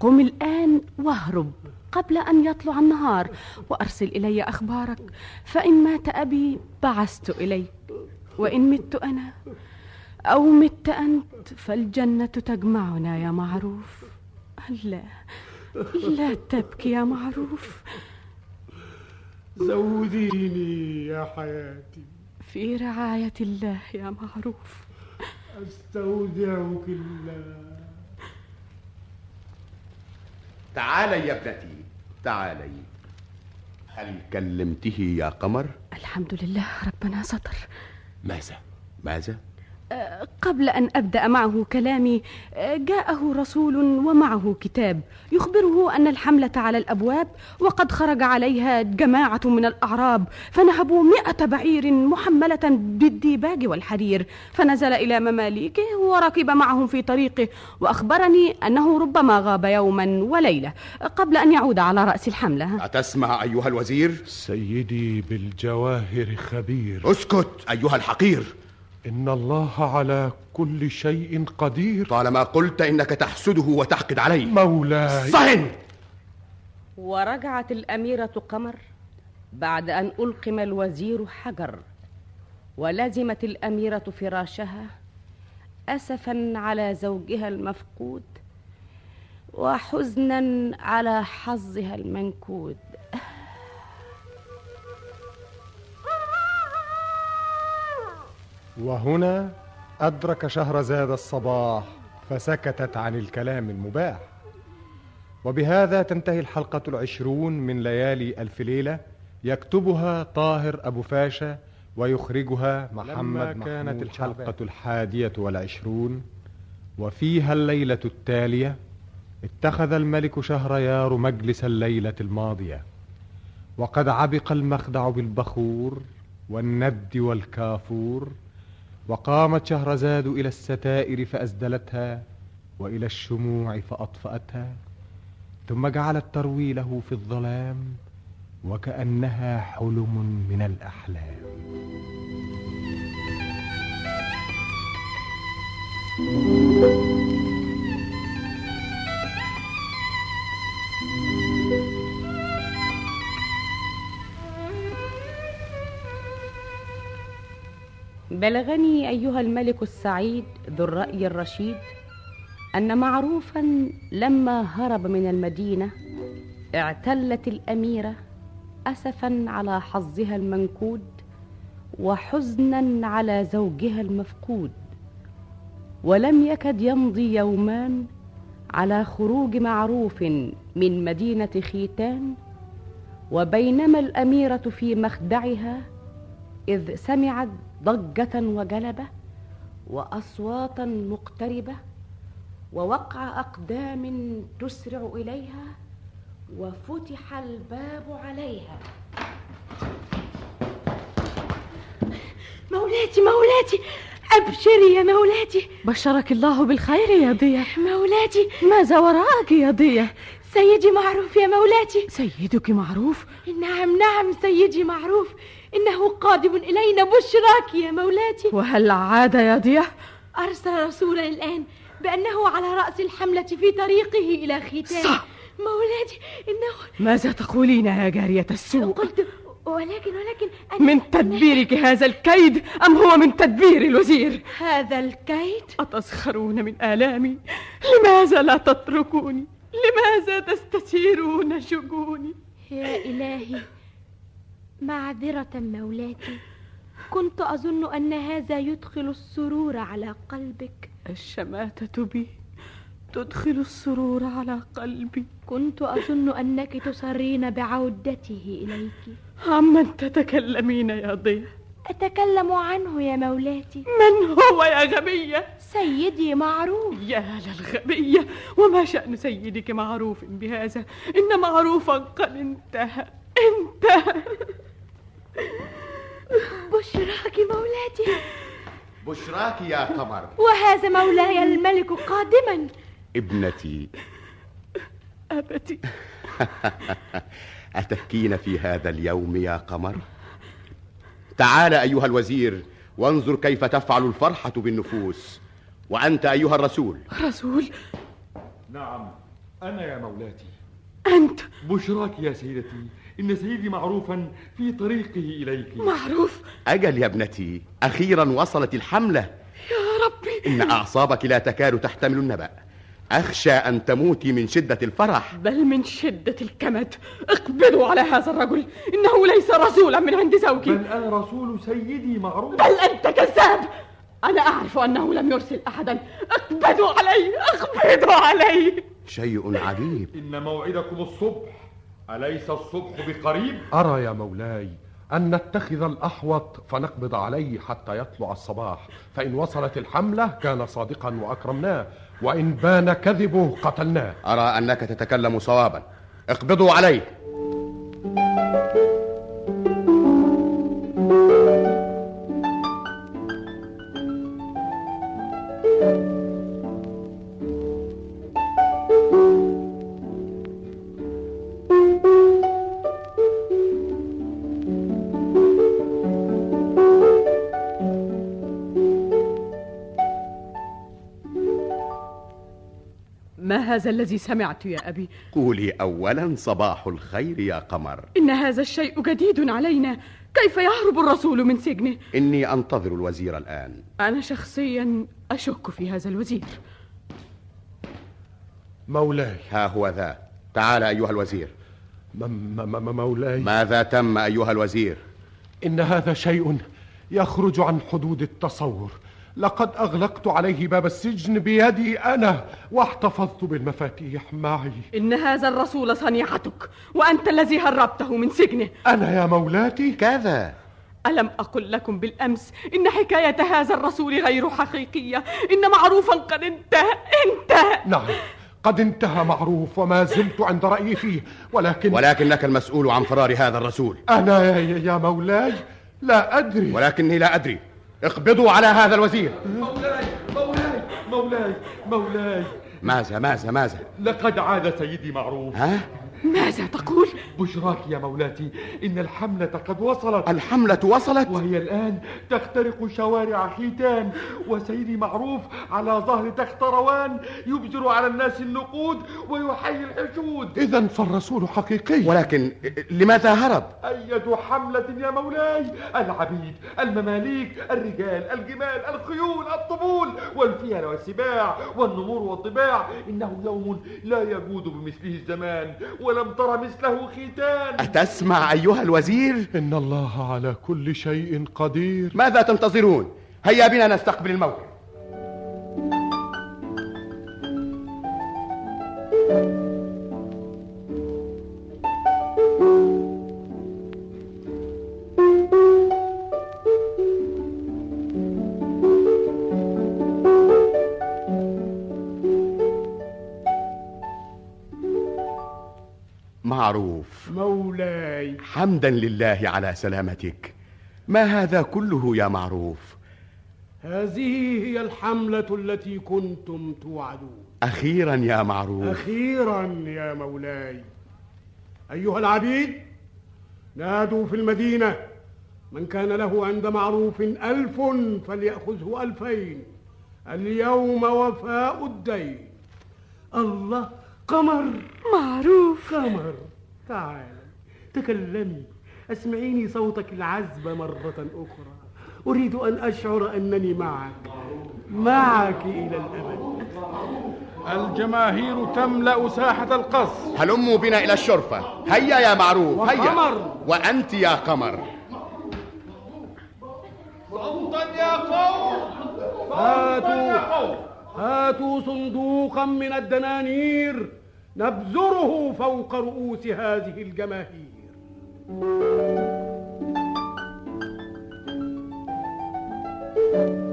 قم الآن واهرب. قبل أن يطلع النهار. وأرسل إلي أخبارك. فإن مات أبي بعثت إليك. وإن مت أنا أو مت أنت فالجنة تجمعنا يا معروف. لا لا تبكي يا معروف. زوديني يا حياتي. في رعاية الله يا معروف. أستودعك الله. تعالي يا ابنتي. تعالي. هل كلمته يا قمر؟ الحمد لله ربنا ستر. ماذا؟ ماذا؟ قبل أن أبدأ معه كلامي جاءه رسول ومعه كتاب. يخبره أن الحملة على الأبواب وقد خرج عليها جماعة من الأعراب فنهبوا مئة بعير محملة بالديباج والحرير. فنزل إلى مماليكه وركب معهم في طريقه وأخبرني أنه ربما غاب يوما وليلة قبل أن يعود على رأس الحملة. أتسمع أيها الوزير؟ سيدي بالجواهر خبير. أسكت أيها الحقير. إن الله على كل شيء قدير. طالما قلت إنك تحسده وتحقد عليه. مولاي. صهن! ورجعت الأميرة قمر بعد أن ألقم الوزير حجر ولزمت الأميرة فراشها أسفا على زوجها المفقود وحزنا على حظها المنكود. وهنا أدرك شهرزاد الصباح فسكتت عن الكلام المباح. وبهذا تنتهي الحلقة العشرون من ليالي ألف ليلة يكتبها طاهر أبو فاشا ويخرجها محمد لما كانت الحلقة. الحادية والعشرون. وفيها الليلة التالية اتخذ الملك شهريار مجلس الليلة الماضية. وقد عبق المخدع بالبخور والند والكافور. وقامت شهرزاد إلى الستائر فأسدلتها وإلى الشموع فأطفأتها ثم جعلت تروي له في الظلام وكأنها حلم من الأحلام. بلغني أيها الملك السعيد ذو الرأي الرشيد أن معروفا لما هرب من المدينة اعتلت الأميرة أسفا على حظها المنكود وحزنا على زوجها المفقود ولم يكد يمضي يومان على خروج معروف من مدينة خيتان وبينما الأميرة في مخدعها إذ سمعت ضجة وجلبة وأصواتا مقتربة ووقع أقدام تسرع إليها وفتح الباب عليها. مولاتي مولاتي أبشري يا مولاتي. بشرك الله بالخير يا ضية مولاتي. ماذا وراءك يا ضية سيدي معروف يا مولاتي. سيدك معروف؟ نعم نعم سيدي معروف. إنه قادم إلينا. بشراك يا مولاتي. وهل عاد يا ضية أرسل رسولا الآن بأنه على رأس الحملة في طريقه إلى ختان صح. مولاتي إنه ماذا تقولين يا جارية السوء؟ قلت ولكن ولكن أنا من تدبيرك هذا الكيد أم هو من تدبير الوزير؟ هذا الكيد؟ أتسخرون من آلامي؟ لماذا لا تتركوني؟ لماذا تستثيرون شجوني؟ يا إلهي. معذرة مولاتي. كنت أظن أن هذا يدخل السرور على قلبك. الشماتة بي تدخل السرور على قلبي. كنت أظن أنك تسرين بعودته إليك. عمن تتكلمين يا ضية أتكلم عنه يا مولاتي. من هو يا غبية؟ سيدي معروف. يا للغبية وما شأن سيدك معروف بهذا؟ إن معروفا قد انتهى. انتهى. بشراك مولاتي. بشراك يا قمر. وهذا مولاي الملك قادما. ابنتي. أبتي. أتبكين في هذا اليوم يا قمر؟ تعال أيها الوزير وانظر كيف تفعل الفرحة بالنفوس. وأنت أيها الرسول. رسول. نعم أنا يا مولاتي. أنت. بشراك يا سيدتي. إن سيدي معروفا في طريقه إليك. معروف؟ أجل يا ابنتي أخيرا وصلت الحملة. يا ربي. إن أعصابك لا تكاد تحتمل النبأ. أخشى أن تموتي من شدة الفرح. بل من شدة الكمد. اقبلوا على هذا الرجل. إنه ليس رسولا من عند زوجي. بل أنا رسول سيدي معروف. بل أنت كذاب. أنا أعرف أنه لم يرسل أحدا. اقبضوا علي اقبضوا علي شيء عجيب. إن موعدكم الصبح. أليس الصبح بقريب؟ أرى يا مولاي أن نتخذ الأحوط فنقبض عليه حتى يطلع الصباح. فإن وصلت الحملة كان صادقا وأكرمناه. وإن بان كذبه قتلناه. أرى أنك تتكلم صوابا. اقبضوا عليه. هذا الذي سمعت يا أبي. قولي أولا صباح الخير يا قمر. إن هذا الشيء جديد علينا. كيف يهرب الرسول من سجنه؟ إني أنتظر الوزير الآن. أنا شخصيا أشك في هذا الوزير. مولاي. ها هو ذا. تعال أيها الوزير. م- م- م- مولاي. ماذا تم أيها الوزير؟ إن هذا شيء يخرج عن حدود التصور. لقد أغلقت عليه باب السجن بيدي أنا واحتفظت بالمفاتيح معي. إن هذا الرسول صنيعتك وأنت الذي هربته من سجنه. أنا يا مولاتي. كذا. ألم أقل لكم بالأمس إن حكاية هذا الرسول غير حقيقية؟ إن معروفا قد انتهى انتهى. نعم قد انتهى معروف وما زلت عند رأيي فيه ولكن ولكنك المسؤول عن فرار هذا الرسول. أنا يا, يا مولاي لا أدري. ولكني لا أدري. اقبضوا على هذا الوزير. مولاي مولاي مولاي مولاي. ماذا ماذا ماذا؟ لقد عاد سيدي معروف. ها؟ ماذا تقول؟ بشراك يا مولاتي إن الحملة قد وصلت. الحملة وصلت؟ وهي الآن تخترق شوارع حيتان وسيدي معروف على ظهر تخت روان يبجر على الناس النقود ويحيي الحشود. إذا فالرسول حقيقي. ولكن لماذا هرب؟ أية حملة يا مولاي العبيد المماليك الرجال الجمال الخيول الطبول والفيل والسباع والنمور والضباع إنه يوم لا يجود بمثله الزمان. ولم تر مثله ختان. أتسمع أيها الوزير؟ إن الله على كل شيء قدير. ماذا تنتظرون؟ هيا بنا نستقبل الموقف معروف مولاي. حمدا لله على سلامتك. ما هذا كله يا معروف؟ هذه هي الحملة التي كنتم توعدون. أخيرا يا معروف. أخيرا يا مولاي. أيها العبيد نادوا في المدينة. من كان له عند معروف ألف فليأخذه ألفين. اليوم وفاء الدين. الله قمر. معروف. قمر. تعال تكلمي. أسمعيني صوتك العذب مرة أخرى. أريد أن أشعر أنني معك. معك إلى الأبد. الجماهير تملأ ساحة القصر. هلموا بنا إلى الشرفة. هيا يا معروف هيا. وقمر. وأنت يا قمر. صوتا يا قوم. هاتوا. هاتوا صندوقا من الدنانير. نبذره فوق رؤوس هذه الجماهير. والآن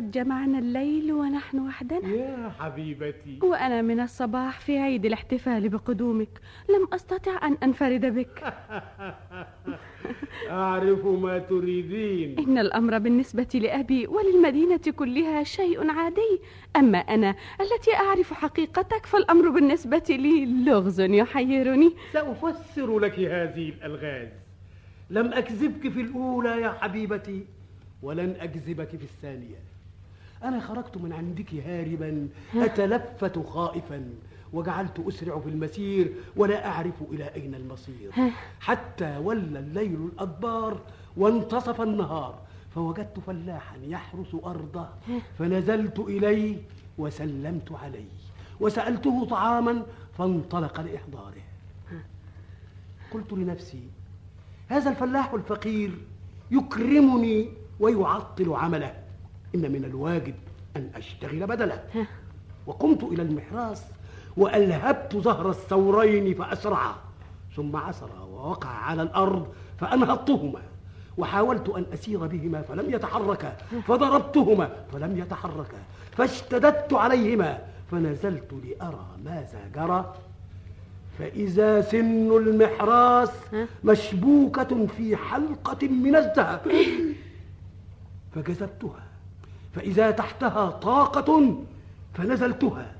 لقد جمعنا الليل ونحن وحدنا. يا حبيبتي. وأنا من الصباح في عيد الاحتفال بقدومك. لم أستطع أن أنفرد بك. أعرف ما تريدين. إن الأمر بالنسبة لأبي وللمدينة كلها شيء عادي. أما أنا التي أعرف حقيقتك فالأمر بالنسبة لي لغز يحيرني. سأفسر لك هذه الألغاز. لم أكذبك في الأولى يا حبيبتي ولن أكذبك في الثانية. أنا خرجت من عندك هاربا أتلفت خائفا وجعلت أسرع في المسير ولا أعرف إلى أين المصير. حتى ولى الليل الأدبار وانتصف النهار فوجدت فلاحا يحرس أرضه. فنزلت إليه وسلمت عليه وسألته طعاما فانطلق لإحضاره. قلت لنفسي هذا الفلاح الفقير يكرمني ويعطل عمله. إن من الواجب أن أشتغل بدله وقمت إلى المحراس وألهبت ظهر الثورين فأسرعا ثم عثر ووقع على الأرض فأنهضتهما. وحاولت أن أسير بهما فلم يتحركا فضربتهما فلم يتحركا فاشتددت عليهما فنزلت لأرى ماذا جرى. فإذا سن المحراس مشبوكة في حلقة من الذهب. فجذبتها. فإذا تحتها طاقة فنزلتها.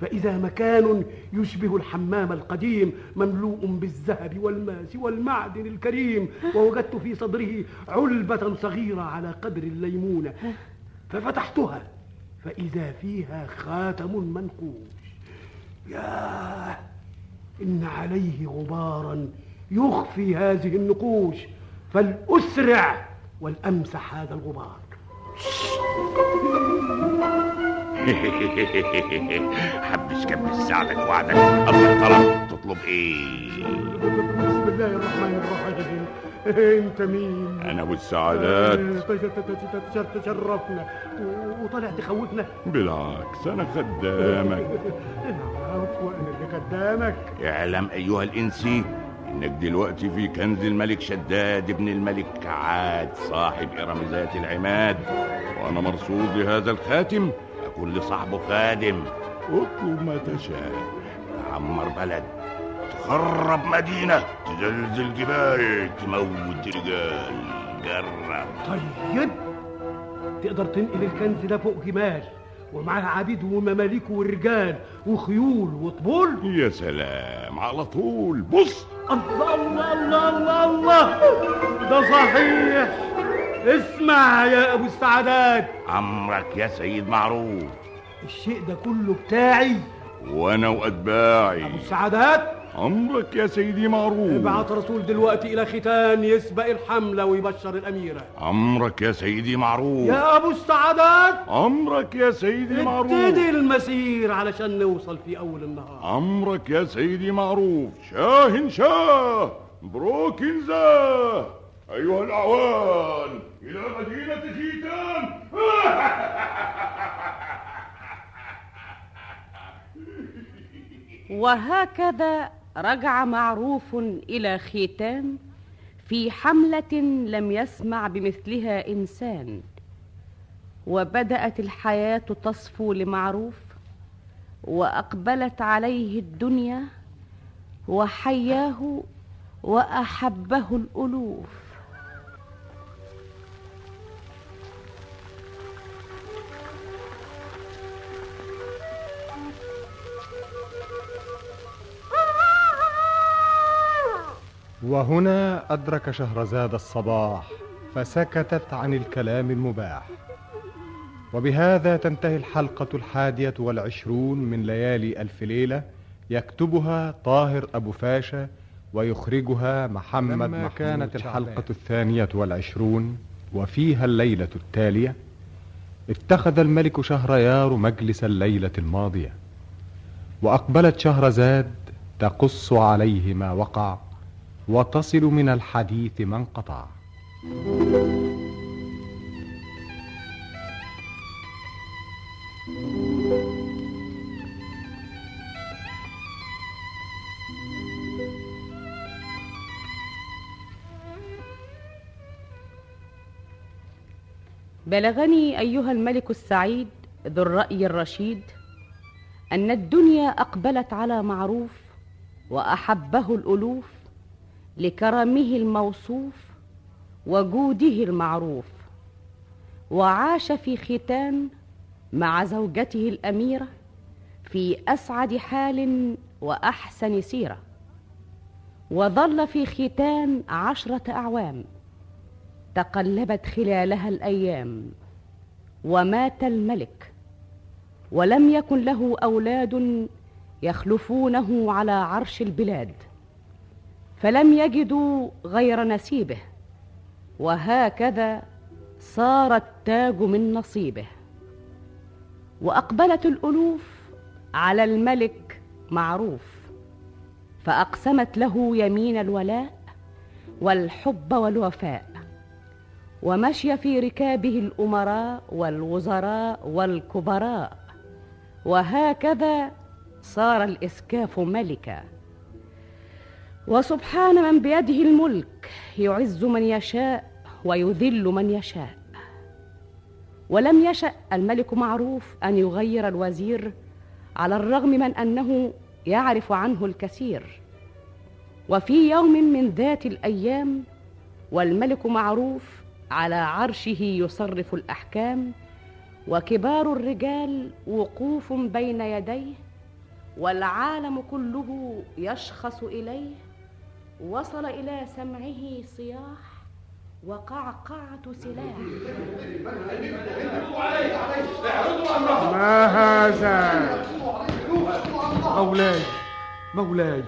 فإذا مكان يشبه الحمام القديم مملوء بالذهب والماس والمعدن الكريم ووجدت في صدره علبة صغيرة على قدر الليمونة. ففتحتها فإذا فيها خاتم منقوش. ياه! إن عليه غبارا يخفي هذه النقوش. فلأسرع ولأمسح هذا الغبار. حبش كبس ساعدك وعدك. الله طلب تطلب إيه؟ بسم الله الرحمن الرحيم. أنت مين؟ أنا أبو السعادات. تشرفنا وطلع تخوفنا بالعكس أنا خدامك. العفو أنا اللي خدامك. اعلم أيها الإنسي إنك دلوقتي في كنز الملك شداد ابن الملك عاد صاحب ارمزات العماد. وأنا مرصود لهذا الخاتم أكون لصاحبه خادم. اطلب ما تشاء. تعمر بلد تخرب مدينة تزلزل جبال تموت رجال. جرب. طيب. تقدر تنقل الكنز ده فوق جمال ومعاه عبيد ومماليك ورجال وخيول وطبول؟ يا سلام على طول. بص. الله الله الله الله الله ده صحيح اسمع يا ابو السعادات عمرك يا سيد معروف. الشيء ده كله بتاعي. وأنا وأتباعي. أبو السعادات؟ عمرك يا سيدي معروف. ابعت رسول دلوقتي إلى ختان يسبق الحمله ويبشر الاميره عمرك يا سيدي معروف. يا أبو السعادات! عمرك يا سيدي معروف. ابتدي المسير علشان نوصل في أول النهار. عمرك يا سيدي معروف. شاه شاه بروكن زاه أيها الأعوان إلى مدينة خيتان وهكذا رجع معروف إلى ختام في حملة لم يسمع بمثلها إنسان. وبدأت الحياة تصفو لمعروف وأقبلت عليه الدنيا وحياه وأحبه الألوف. وهنا أدرك شهرزاد الصباح فسكتت عن الكلام المباح. وبهذا تنتهي الحلقة الحادية والعشرون من ليالي ألف ليلة يكتبها طاهر أبو فاشا ويخرجها محمد لما كانت الحلقة الثانية والعشرون وفيها الليلة التالية اتخذ الملك شهريار مجلس الليلة الماضية. وأقبلت شهرزاد تقص عليه ما وقع. وتصل من الحديث ما انقطع بلغني أيها الملك السعيد ذو الرأي الرشيد أن الدنيا أقبلت على معروف وأحبه الألوف لكرمه الموصوف وجوده المعروف وعاش في ختان مع زوجته الأميرة في أسعد حال وأحسن سيرة وظل في ختان عشرة أعوام تقلبت خلالها الأيام ومات الملك ولم يكن له أولاد يخلفونه على عرش البلاد. فلم يجدوا غير نسيبه وهكذا صار التاج من نصيبه. وأقبلت الألوف على الملك معروف فأقسمت له يمين الولاء والحب والوفاء. ومشي في ركابه الأمراء والوزراء والكبراء. وهكذا صار الإسكاف ملكا. وسبحان من بيده الملك يعز من يشاء ويذل من يشاء. ولم يشأ الملك معروف أن يغير الوزير على الرغم من أنه يعرف عنه الكثير. وفي يوم من ذات الأيام والملك معروف على عرشه يصرف الأحكام وكبار الرجال وقوف بين يديه والعالم كله يشخص إليه. وصل إلى سمعه صياح وقعقعة سلاح. ما هذا؟ مولاي مولاي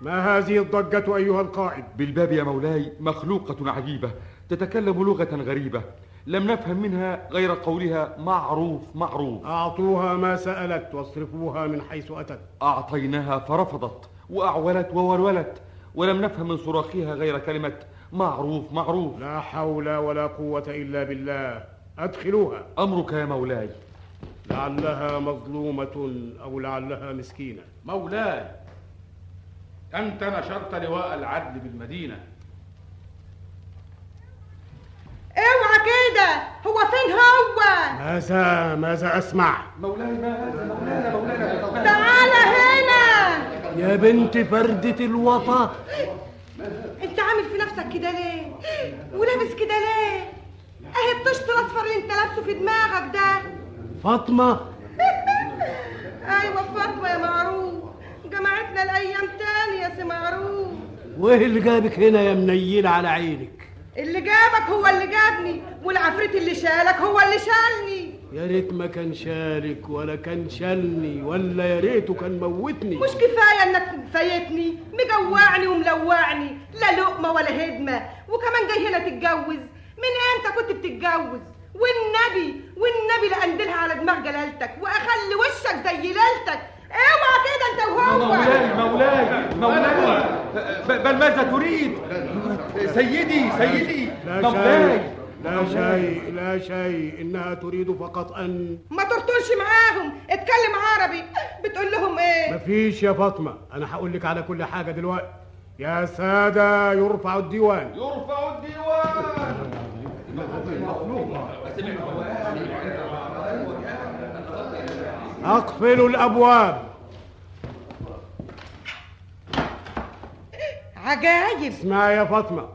ما هذه الضجة أيها القائد؟ بالباب يا مولاي مخلوقة عجيبة تتكلم لغة غريبة لم نفهم منها غير قولها معروف معروف. أعطوها ما سألت واصرفوها من حيث أتت. أعطيناها فرفضت وأعولت وولولت ولم نفهم من صراخها غير كلمة معروف معروف. لا حول ولا قوة إلا بالله. أدخلوها. أمرك يا مولاي. لعلها مظلومة أو لعلها مسكينة. مولاي أنت نشرت لواء العدل بالمدينة. اوعى كده هو فين هو؟ ماذا ماذا أسمع؟ مولاي ما هذا مولانا مولانا تعال هنا. يا بنت فردة الوطا. انت عامل في نفسك كده ليه؟ ولابس كده ليه؟ اهي الطشت الاصفر اللي انت لابسه في دماغك ده. فاطمة. أيوه فاطمة يا معروف. جمعتنا الأيام تاني يا سي معروف. وإيه اللي جابك هنا يا منيلة على عينك؟ اللي جابك هو اللي جابني والعفريت اللي شالك هو اللي شالني. يا ريت ما كان شالك ولا كان شالني ولا يا ريته كان موتني. مش كفاية إنك فايتني مجوعني وملوعني لا لقمة ولا هدمة. وكمان جاي هنا تتجوز. من إمتى كنت بتتجوز؟ والنبي والنبي لاندلها على دماغ جلالتك وأخلي وشك زي ليلتك. اوعى كده أنت وهو؟ مولاي مولاي مولاي. بل ماذا تريد؟ سيدي سيدي. لا مولاي. شيء لا شيء لا شيء إنها تريد فقط أن ما ترطلش معاهم. اتكلم عربي. بتقول لهم إيه؟ مفيش يا فاطمة. أنا هقول لك على كل حاجة دلوقتي. يا سادة يرفع الديوان. يرفع الديوان. أقفلوا الأبواب. عجايب. اسمعي يا فاطمة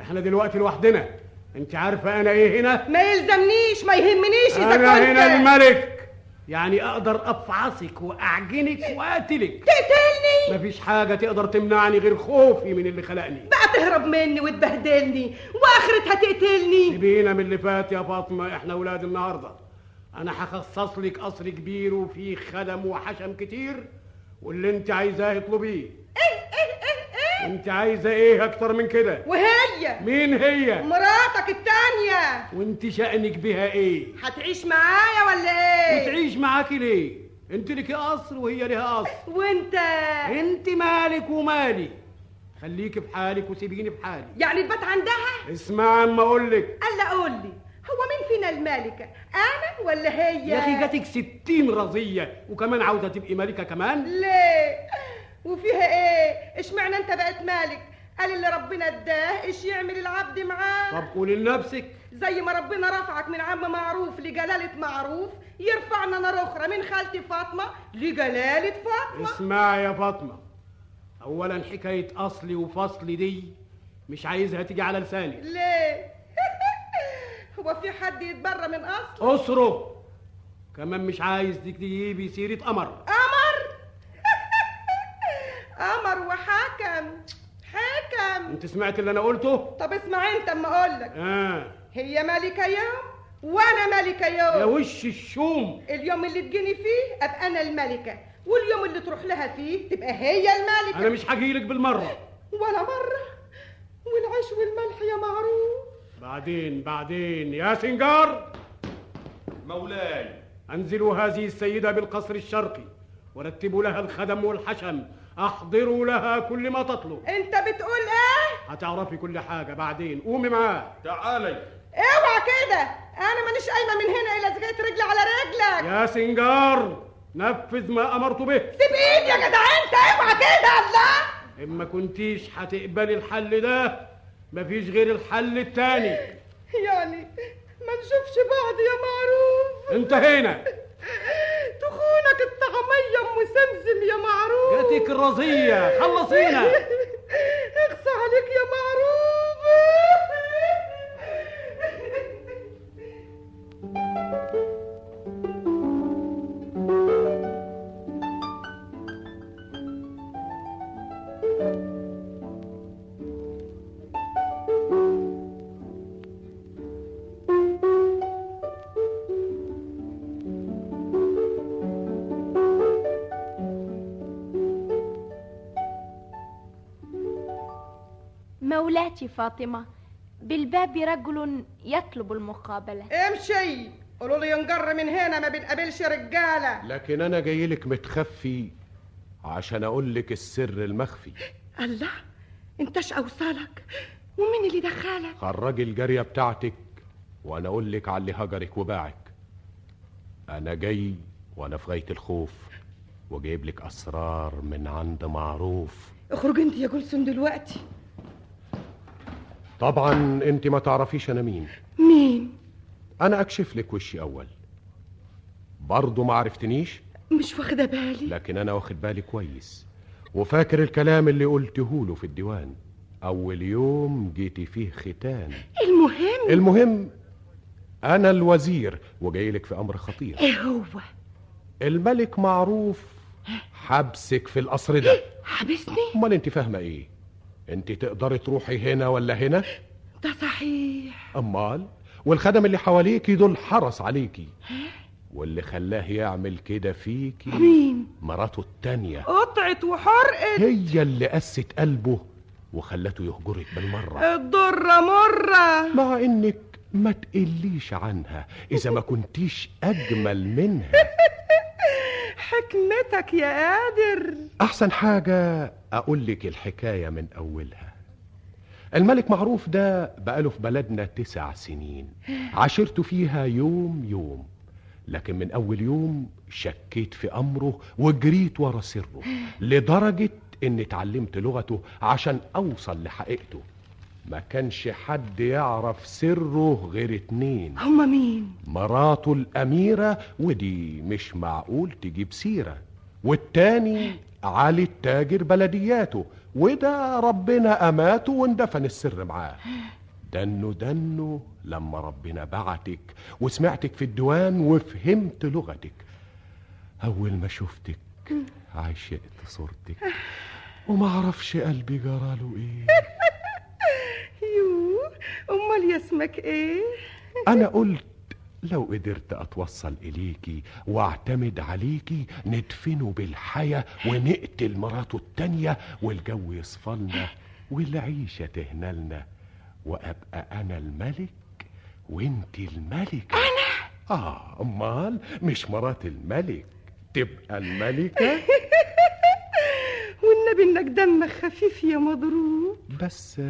إحنا دلوقتي لوحدنا. أنت عارفة أنا إيه هنا؟ ما يلزمنيش ما يهمنيش إذا أنا كنت. هنا الملك يعني أقدر أفعصك وأعجنك وأقتلك. تقتلني؟ مفيش حاجة تقدر تمنعني غير خوفي من اللي خلقني. بقى تهرب مني وتبهدلني وآخرتها تقتلني. سيبينا من اللي فات يا فاطمة إحنا ولاد النهاردة. أنا هخصص لك قصر كبير وفيه خدم وحشم كتير واللي أنت عايزاه اطلبيه إيه؟ إيه إيه إيه أنت عايزة إيه أكتر من كده؟ وهي؟ مين هي؟ مراتك التانية. وأنت شأنك بها إيه؟ هتعيش معايا ولا إيه؟ وتعيش معاكي ليه؟ أنت لك قصر وهي لها قصر وأنت؟ أنت مالك ومالي. خليكي في حالك وسيبيني في حالي. يعني تبات عندها؟ اسمع أما أقول لك. ألا قول لي هو مين فينا الملكة آنا ولا هي يا أخي جاتك ستين رضية وكمان عاوزة تبقي ملكة كمان؟ ليه؟ وفيها إيه؟ اشمعنى أنت بقيت مالك؟ قال اللي ربنا اداه إيش يعمل العبد معاه؟ طب قولي لنفسك. زي ما ربنا رفعك من عم معروف لجلالة معروف يرفعنا أنا أخرى من خالتي فاطمة لجلالة فاطمة. اسمعي يا فاطمة اولا حكاية أصلي وفصلي دي مش عايزها تيجي على لساني ليه؟ هو في حد يتبرى من اصل أسره. كمان مش عايز تجيبي سيرة قمر. قمر؟ قمر وحكم. حكم. أنت سمعت اللي أنا قلته؟ طب اسمع أنت أما أقول لك آه. هي ملكة يوم وأنا ملكة يا يوم وش الشوم. اليوم اللي تجيني فيه أبقى أنا الملكة. واليوم اللي تروح لها فيه تبقى هي الملكة. أنا مش هجيلك بالمرة. ولا مرة. والعيش والملح يا معروف. بعدين بعدين. يا سنجار مولاي. انزلوا هذه السيدة بالقصر الشرقي ورتبوا لها الخدم والحشم. احضروا لها كل ما تطلب. أنت بتقول إيه؟ هتعرفي كل حاجة بعدين. قومي معاه تعالي. اوعى كده. أنا مانيش قايمة من هنا إلا إذا كانت رجلي على رجلك. يا سنجار نفذ ما أمرت به. سيب إيدي يا جدع أنت اوعى كده الله. اما كنتيش هتقبلي الحل ده مفيش غير الحل التاني. يعني ما نشوفش بعض يا معروف. انتهينا تخونك الطعمية أم سمسم يا معروف. جاتك الرزية خلصينا. اخصى عليك يا معروف. مولاتي فاطمة بالباب رجل يطلب المقابلة. امشي! قولوا لي ينجر من هنا ما بنقابلش رجالة. لكن أنا جاي لك متخفي عشان أقول لك السر المخفي. الله! انتش اوصلك ومين اللي دخلك خرجي الجارية بتاعتك وأنا أقول لك على اللي هجرك وباعك. أنا جاي وأنا في غاية الخوف وجايب لك أسرار من عند معروف. اخرج انت يا جلسون دلوقتي. طبعا أنت ما تعرفيش أنا مين. مين؟ أنا أكشف لك وشي أول. برضه ما عرفتنيش؟ مش واخدة بالي. لكن أنا واخد بالي كويس. وفاكر الكلام اللي قلته له في الديوان. أول يوم جيتي فيه ختان. المهم؟ المهم أنا الوزير وجاي لك في أمر خطير. إيه هو؟ الملك معروف حبسك في القصر ده. حبسني؟ أمال أنت فاهمة إيه؟ انت تقدري تروحي هنا ولا هنا؟ ده صحيح. أمال والخدم اللي حواليكي دول حرس عليكي. واللي خلاه يعمل كده فيكي مين؟ مراته التانية. قطعت وحرقت. هي اللي قست قلبه وخلته يهجرك بالمرة. الضرة مرة. مع إنك ما تقليش عنها إذا ما كنتيش أجمل منها. حكمتك يا قادر. أحسن حاجة أقول لك الحكاية من أولها. الملك معروف ده بقاله في بلدنا تسع سنين. عاشرته فيها يوم يوم لكن من أول يوم شكيت في أمره وجريت ورا سره لدرجة إني اتعلمت لغته عشان أوصل لحقيقته. ما كانش حد يعرف سره غير اتنين. هما مين؟ مراته الأميرة ودي مش معقول تجيب سيرة. والتاني علي التاجر بلدياته وده ربنا أماته واندفن السر معاه. دنو دنو لما ربنا بعتك وسمعتك في الديوان وفهمت لغتك. أول ما شفتك عشقت صورتك. وما أعرفش قلبي جراله يو أمال يا اسمك إيه؟ أنا قلت لو قدرت أتوصل إليكي وأعتمد عليكي ندفنه بالحياة ونقتل مراته التانية والجو يصفلنا والعيشة تهنلنا وأبقى أنا الملك وأنت الملكة. أنا؟ آه أمال مش مرات الملك تبقى الملكة؟ والنبي إنك دمك خفيف يا مضروب. بس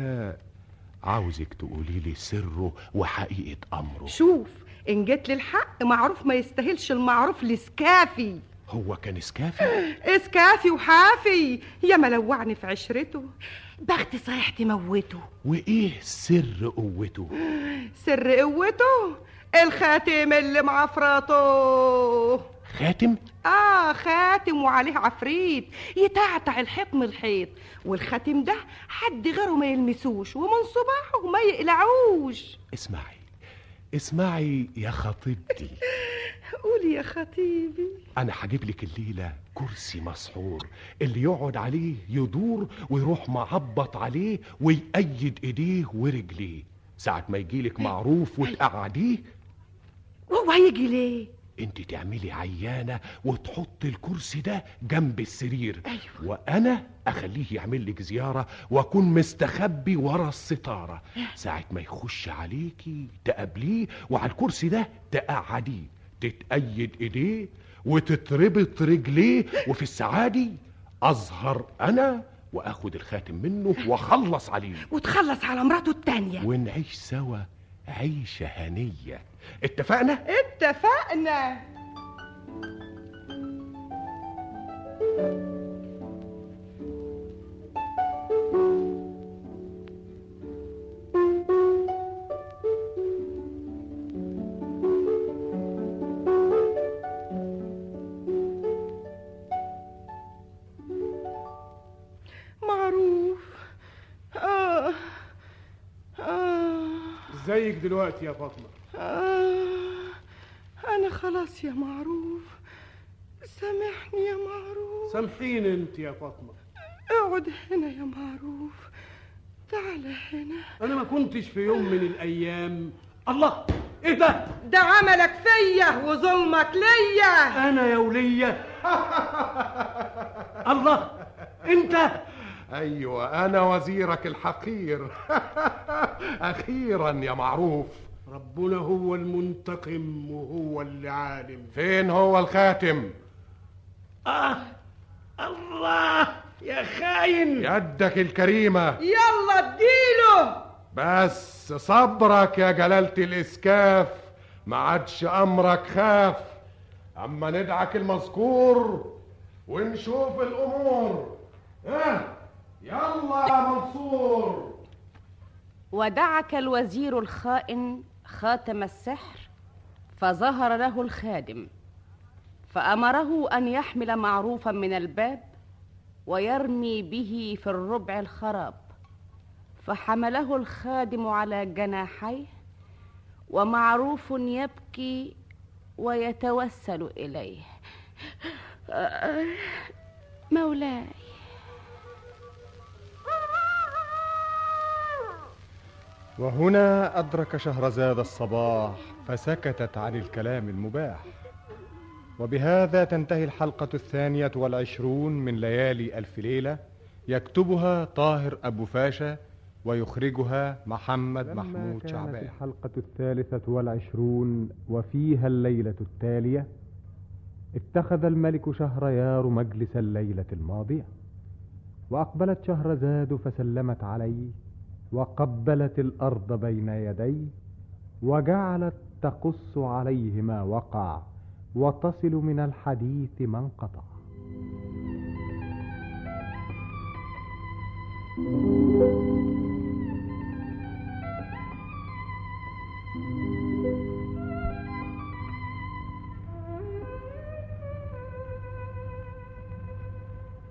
عاوزك تقولي لي سره وحقيقة أمره. شوف إن جيت للحق معروف ما يستاهلش المعروف لسكافي. هو كان سكافي؟ اسكافي وحافي. يا ملوعني في عشرته بخت صحيح تموته وإيه سر قوته؟ سر قوته؟ الخاتم اللي معفرته خاتم؟ آه خاتم وعليه عفريت. يتعتع الحيط من الحيط. والخاتم ده حد غيره ما يلمسوش ومن صباحه ما يقلعوش. اسمعي اسمعي يا خطيبتي. قولي يا خطيبي. أنا هجيب لك الليلة كرسي مسحور. اللي يقعد عليه يدور ويروح معبط عليه ويأيد إيديه ورجليه. ساعة ما يجيلك معروف وتقعديه وهو هيجي ليه؟ انت تعملي عيانة وتحط الكرسي ده جنب السرير. أيوة. وأنا أخليه يعمل لك زيارة وأكون مستخبي ورا الستارة. ساعة ما يخش عليكي تقابليه وعلى الكرسي ده تقعديه تتأيد إيديه وتتربط رجليه. وفي الساعة دي اظهر أنا وأخد الخاتم منه وأخلص عليه. وتخلص على مراته التانية. ونعيش سوا عيشة هنية. اتفقنا؟ اتفقنا. دلوقتي يا فاطمة. آه أنا خلاص يا معروف. سامحني يا معروف. سامحيني أنت يا فاطمة. اقعد هنا يا معروف. تعال هنا. أنا ما كنتش في يوم من الأيام. الله إيه ده؟ ده عملك فيا وظلمك ليا. أنا يا ولية. الله أنت أيوه أنا وزيرك الحقير. أخيرا يا معروف. ربنا هو المنتقم وهو اللي عالم. فين هو الخاتم؟ آه الله يا خاين. يدك الكريمة. يلا اديله. بس صبرك يا جلالة الإسكاف ما عادش أمرك خاف. أما ندعك المذكور ونشوف الأمور. ها يلا يا منصور. ودعك الوزير الخائن خاتم السحر فظهر له الخادم فأمره أن يحمل معروفا من الباب ويرمي به في الربع الخراب فحمله الخادم على جناحيه ومعروف يبكي ويتوسل إليه. مولاي. وهنا أدرك شهرزاد الصباح فسكتت عن الكلام المباح. وبهذا تنتهي الحلقة الثانية والعشرون من ليالي ألف ليلة يكتبها طاهر أبو فاشا ويخرجها محمد محمود شعبان. الحلقة الثالثة والعشرون وفيها الليلة التالية اتخذ الملك شهريار مجلس الليلة الماضية. وأقبلت شهرزاد فسلمت عليه وقبلت الأرض بين يديه وجعلت تقص عليه ما وقع وتصل من الحديث ما انقطع.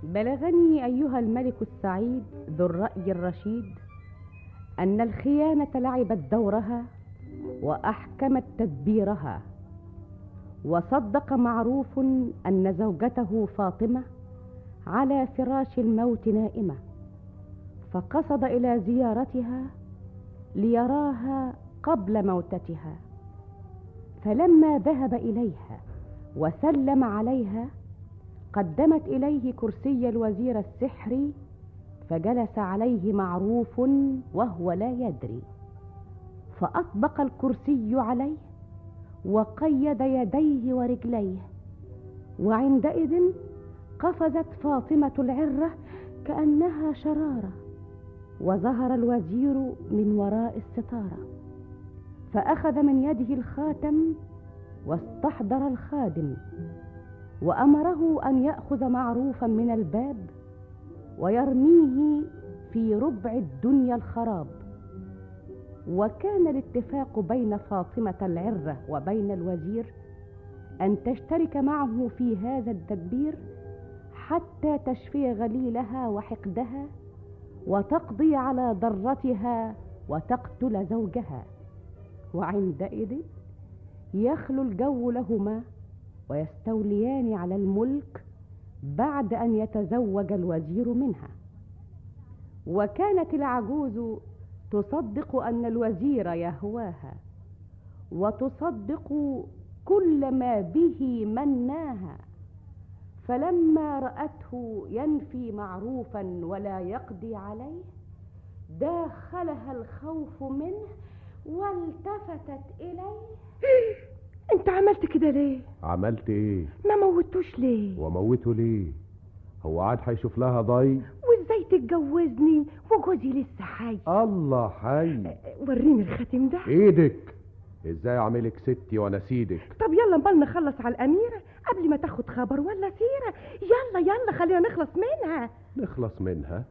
بلغني أيها الملك السعيد ذو الرأي الرشيد أن الخيانة لعبت دورها وأحكمت تدبيرها. وصدق معروف أن زوجته فاطمة على فراش الموت نائمة فقصد إلى زيارتها ليراها قبل موتتها. فلما ذهب إليها وسلم عليها قدمت إليه كرسي الوزير السحري فجلس عليه معروف وهو لا يدري. فأطبق الكرسي عليه وقيد يديه ورجليه. وعندئذ قفزت فاطمة العرة كأنها شرارة. وظهر الوزير من وراء الستارة. فأخذ من يده الخاتم واستحضر الخادم. وأمره أن يأخذ معروفا من الباب ويرميه في ربع الدنيا الخراب. وكان الاتفاق بين فاطمة العرة وبين الوزير أن تشترك معه في هذا التدبير حتى تشفي غليلها وحقدها وتقضي على ضرتها وتقتل زوجها. وعندئذ يخلو الجو لهما ويستوليان على الملك بعد أن يتزوج الوزير منها. وكانت العجوز تصدق أن الوزير يهواها وتصدق كل ما به مناها. فلما رأته ينفي معروفا ولا يقضي عليه داخلها الخوف منه والتفتت إليه. انت عملت كده ليه؟ عملت إيه؟ ما موتوش ليه؟ وموته ليه؟ هو عاد هيشوف لها ضي؟ وازاي تتجوزني وجوزي لسه حي؟ الله حي. وريني الخاتم ده. إيدك. إزاي اعملك ستي وأنا سيدك؟ طب يلا امال نخلص على الأميرة. قبل ما تاخد خبر ولا سيرة. يلا يلا خلينا نخلص منها. نخلص منها؟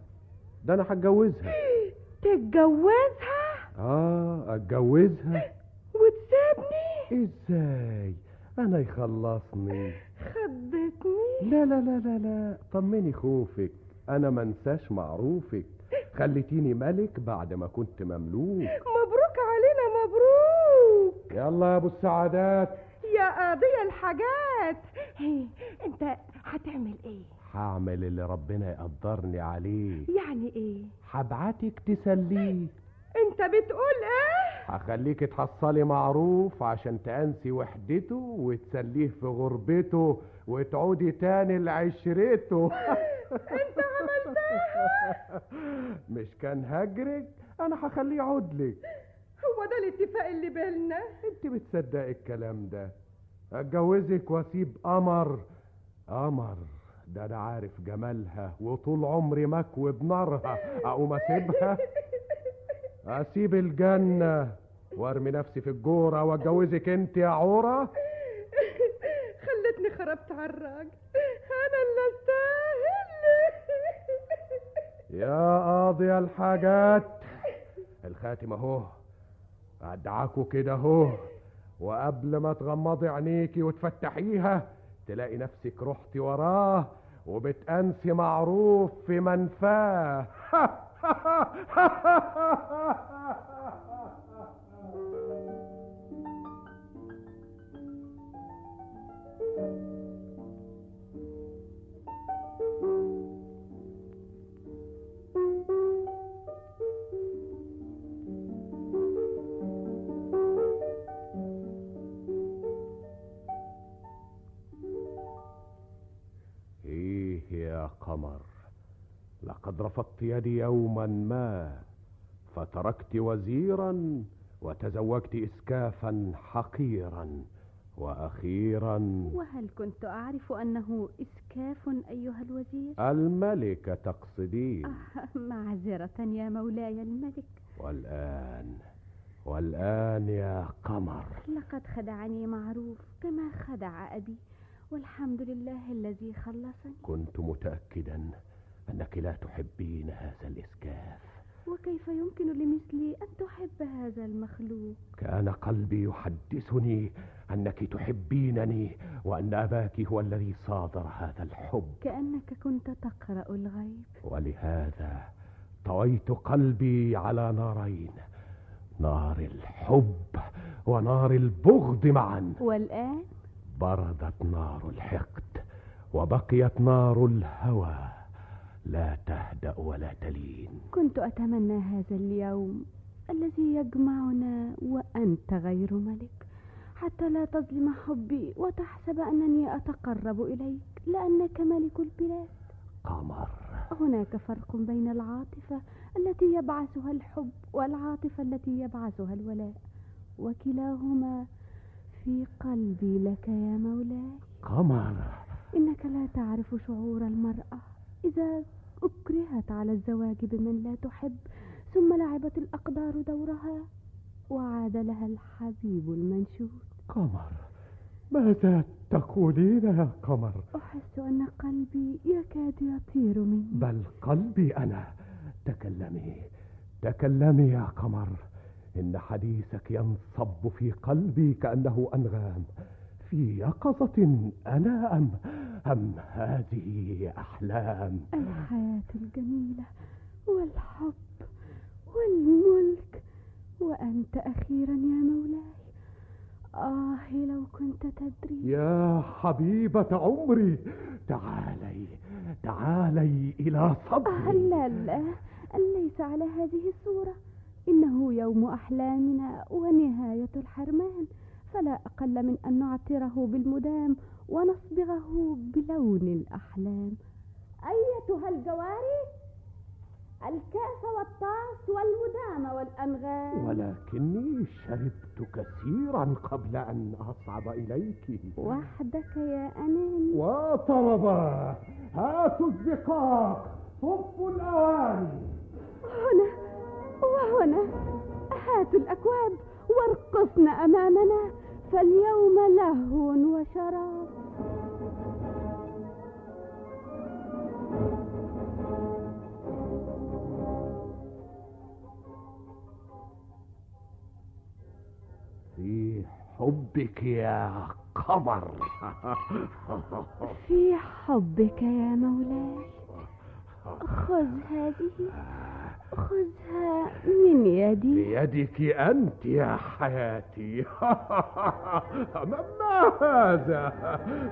ده أنا هتجوزها. تتجوزها؟ آه أتجوزها. وتسيبني؟ إزاي؟ أنا يخلصني. خدتني لا لا لا لا لا. طمني خوفك. أنا منساش معروفك. خليتيني ملك بعد ما كنت مملوك. مبروك علينا مبروك. يلا يا أبو السعادات. يا قاضي الحاجات. هي أنت هتعمل إيه؟ هعمل اللي ربنا يقدرني عليه. يعني إيه؟ هبعتك تسليه. انت بتقول إيه؟ هخليك تحصلي معروف عشان تأنسي وحدته وتسليه في غربته وتعودي تاني لعشرته. انت عملتها؟ مش كان هجرك أنا هخليه يعودلك هو ده الاتفاق اللي بيننا؟ انت بتصدقي الكلام ده. اتجوزك واسيب قمر. قمر ده أنا عارف جمالها وطول عمري مكوي بنارها. اقوم اسيبها؟ أسيب الجنة وارمي نفسي في الجورة واتجوزك أنت يا عورة؟ خلتني خربت على الراجل. أنا اللي أستاهل. يا قاضي الحاجات. الخاتم اهو أدعاكوا كده اهو وقبل ما تغمضي عينيكي وتفتحيها تلاقي نفسك رحتي وراه وبتأنسي معروف في منفاه. إيه يا قمر لقد رفضت يدي يوما ما فتركت وزيرا وتزوجت اسكافا حقيرا وأخيرا. وهل كنت أعرف أنه إسكاف أيها الوزير؟ الملكة تقصدين آه، معذرة يا مولاي الملك. والآن والآن يا قمر. لقد خدعني معروف كما خدع أبي والحمد لله الذي خلصني. كنت متأكدا أنك لا تحبين هذا الإسكاف. وكيف يمكن لمثلي أن تحب هذا المخلوق؟ كان قلبي يحدثني أنك تحبينني وأن أباك هو الذي صادر هذا الحب. كأنك كنت تقرأ الغيب. ولهذا طويت قلبي على نارين نار الحب ونار البغض معا. والآن؟ بردت نار الحقد وبقيت نار الهوى. لا تهدأ ولا تلين. كنت أتمنى هذا اليوم الذي يجمعنا وأنت غير ملك. حتى لا تظلم حبي وتحسب أنني أتقرب إليك لأنك ملك البلاد. قمر. هناك فرق بين العاطفة التي يبعثها الحب والعاطفة التي يبعثها الولاء. وكلاهما في قلبي لك يا مولاي. قمر. إنك لا تعرف شعور المرأة إذا أكرهت على الزواج بمن لا تحب ثم لعبت الأقدار دورها وعاد لها الحبيب المنشود. قمر ماذا تقولين يا قمر؟ أحس أن قلبي يكاد يطير مني. بل قلبي أنا. تكلمي تكلمي يا قمر. إن حديثك ينصب في قلبي كأنه أنغام. في يقظة أنا أم أم هذه أحلام؟ الحياة الجميلة والحب والملك وأنت أخيرا يا مولاي. آه لو كنت تدري. يا حبيبة عمري تعالي تعالي إلى آه صدري لا لا ليس على هذه الصورة. إنه يوم أحلامنا ونهاية الحرمان. فلا أقل من أن نعطره بالمدام ونصبغه بلون الأحلام. أيتها الجواري؟ الكأس والطاس والمدامة والأنغام. ولكني شربت كثيرا قبل أن أصعد إليك. وحدك يا أناني. وطلبا هاتوا الزقاق صفوا الأواني هنا وهنا هاتوا الأكواب وارقصن أمامنا. فاليوم لهو وشراب. في حبك يا قمر. في حبك يا مولاي. خذ هذه خذها من يدي. بيدك أنت يا حياتي. ما هذا؟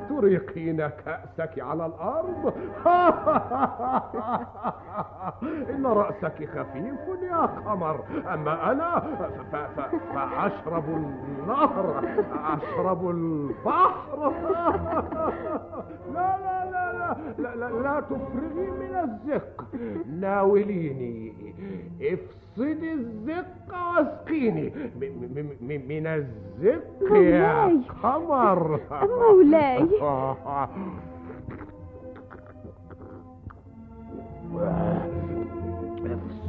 تريقين كأسك على الأرض؟ إن رأسك خفيف يا قمر. أما أنا فأشرب النهر أشرب البحر. لا لا لا لا لا, لا, لا تفرغي من الزق ناوليني افصدي الزق واسقيني م- م- م- من الزق يا. قمر مولاي.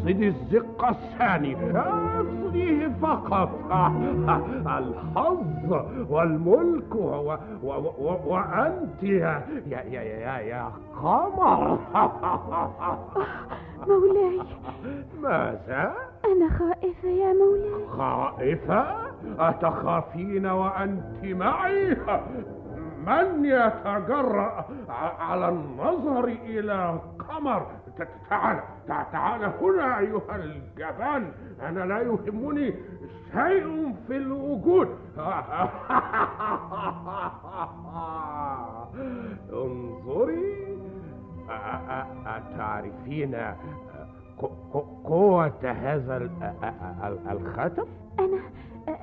افصدي الزق الثاني. افصديه فقط. الحظ والملك و و و وأنت يا يا يا يا, يا قمر. مولاي. ماذا؟ أنا خائفة يا مولاي. خائفة؟ أتخافين وأنت معي؟ من يتجرأ على النظر إلى قمر؟ تعال. تع- تعال هنا أيها الجبان. أنا لا يهمني شيء في الوجود. انظري. أتعرفين قوة هذا ال- ال- ال- الخاتم؟ أنا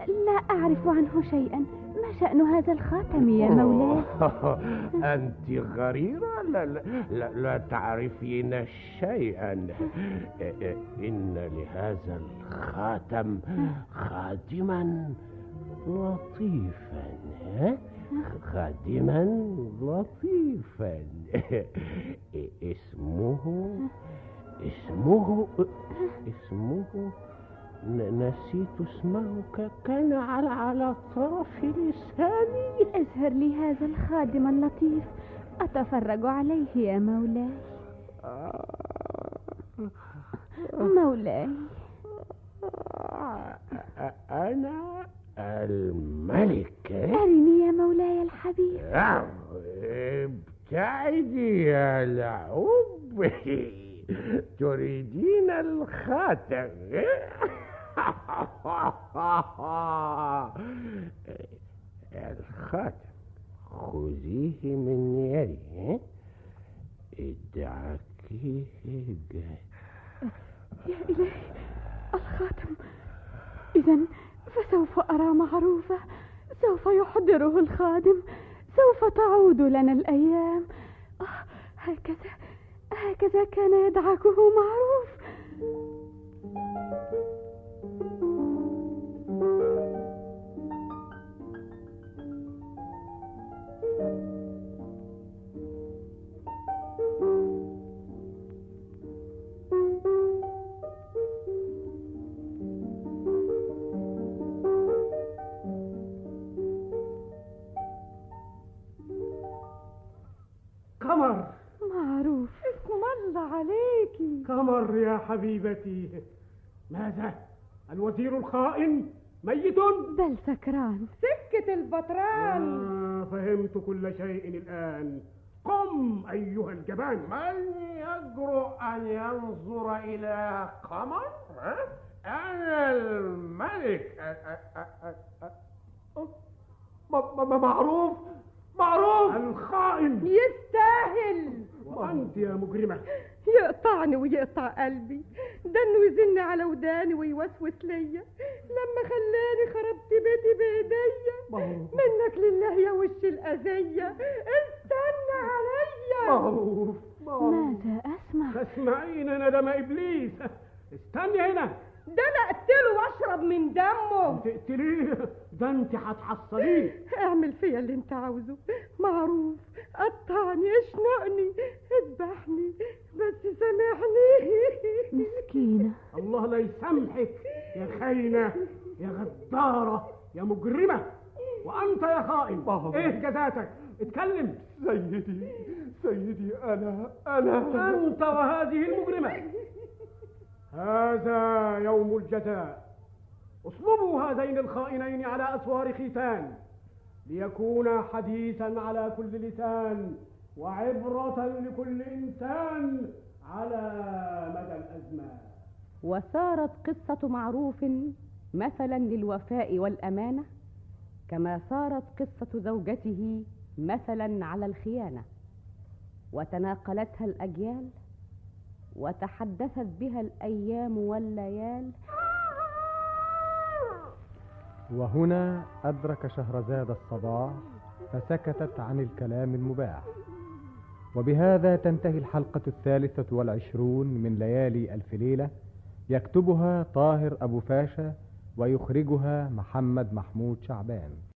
لا أعرف عنه شيئا. ما شأن هذا الخاتم يا مولاي؟ أنت غريرة لا, لا, لا, تعرفين شيئا. إن لهذا الخاتم خادما لطيفا؟ خادما لطيفا. إسمه اسمه اسمه نسيت اسمه كان على على طرف لساني. اظهر لي هذا الخادم اللطيف. أتفرج عليه يا مولاي. مولاي. أنا الملك. أرني يا مولاي الحبيب. ابتعدي يا لعوب تريدين الخاتم. الخاتم. خذيه من يدي. ادعكيه يا إلهي الخاتم. إذا فسوف أرى معروفة. سوف يحضره الخادم. سوف تعود لنا الأيام. آه هكذا. هكذا كان يدعكه معروف. حبيبتي. ماذا؟ الوزير الخائن ميت؟ بل سكران. سكة البطران. آه فهمت كل شيء الآن. قم أيها الجبان. من يجرؤ أن ينظر إلى قمر؟ ها؟ أنا الملك معروف؟ معروف. الخائن يستاهل. وأنت يا مجرمة. يقطعني ويقطع قلبي. ده انه يزن على وداني ويوسوس ليا. لما خلاني خربت بيتي بإيديا. منك لله يا وش الأذية. استنى عليا. معروف ماذا أسمع؟ تسمعين ندم إبليس. استني هنا. ده أنا اقتله واشرب من دمه. تقتليه؟ ده انت هتحصليه. اعمل فيا اللي انت عاوزه. معروف. قطعني اشنقني اذبحني. بس سامحني. مسكينة. الله لا يسامحك. يا خاينة يا غدارة يا مجرمة. وأنت يا خائن. إيه جزاتك اتكلم. سيدي سيدي أنا أنا. أنت وهذه المجرمة. هذا يوم الجزاء. اصلبوا هذين الخائنين على أسوار ختان ليكون حديثا على كل لسان وعبرة لكل إنسان على مدى الأزمان. وصارت قصة معروف مثلا للوفاء والأمانة كما صارت قصة زوجته مثلا على الخيانة. وتناقلتها الأجيال وتحدثت بها الأيام والليال. وهنا أدرك شهرزاد الصباح فسكتت عن الكلام المباح. وبهذا تنتهي الحلقة الثالثة والعشرون من ليالي ألف ليلة يكتبها طاهر أبو فاشا ويخرجها محمد محمود شعبان.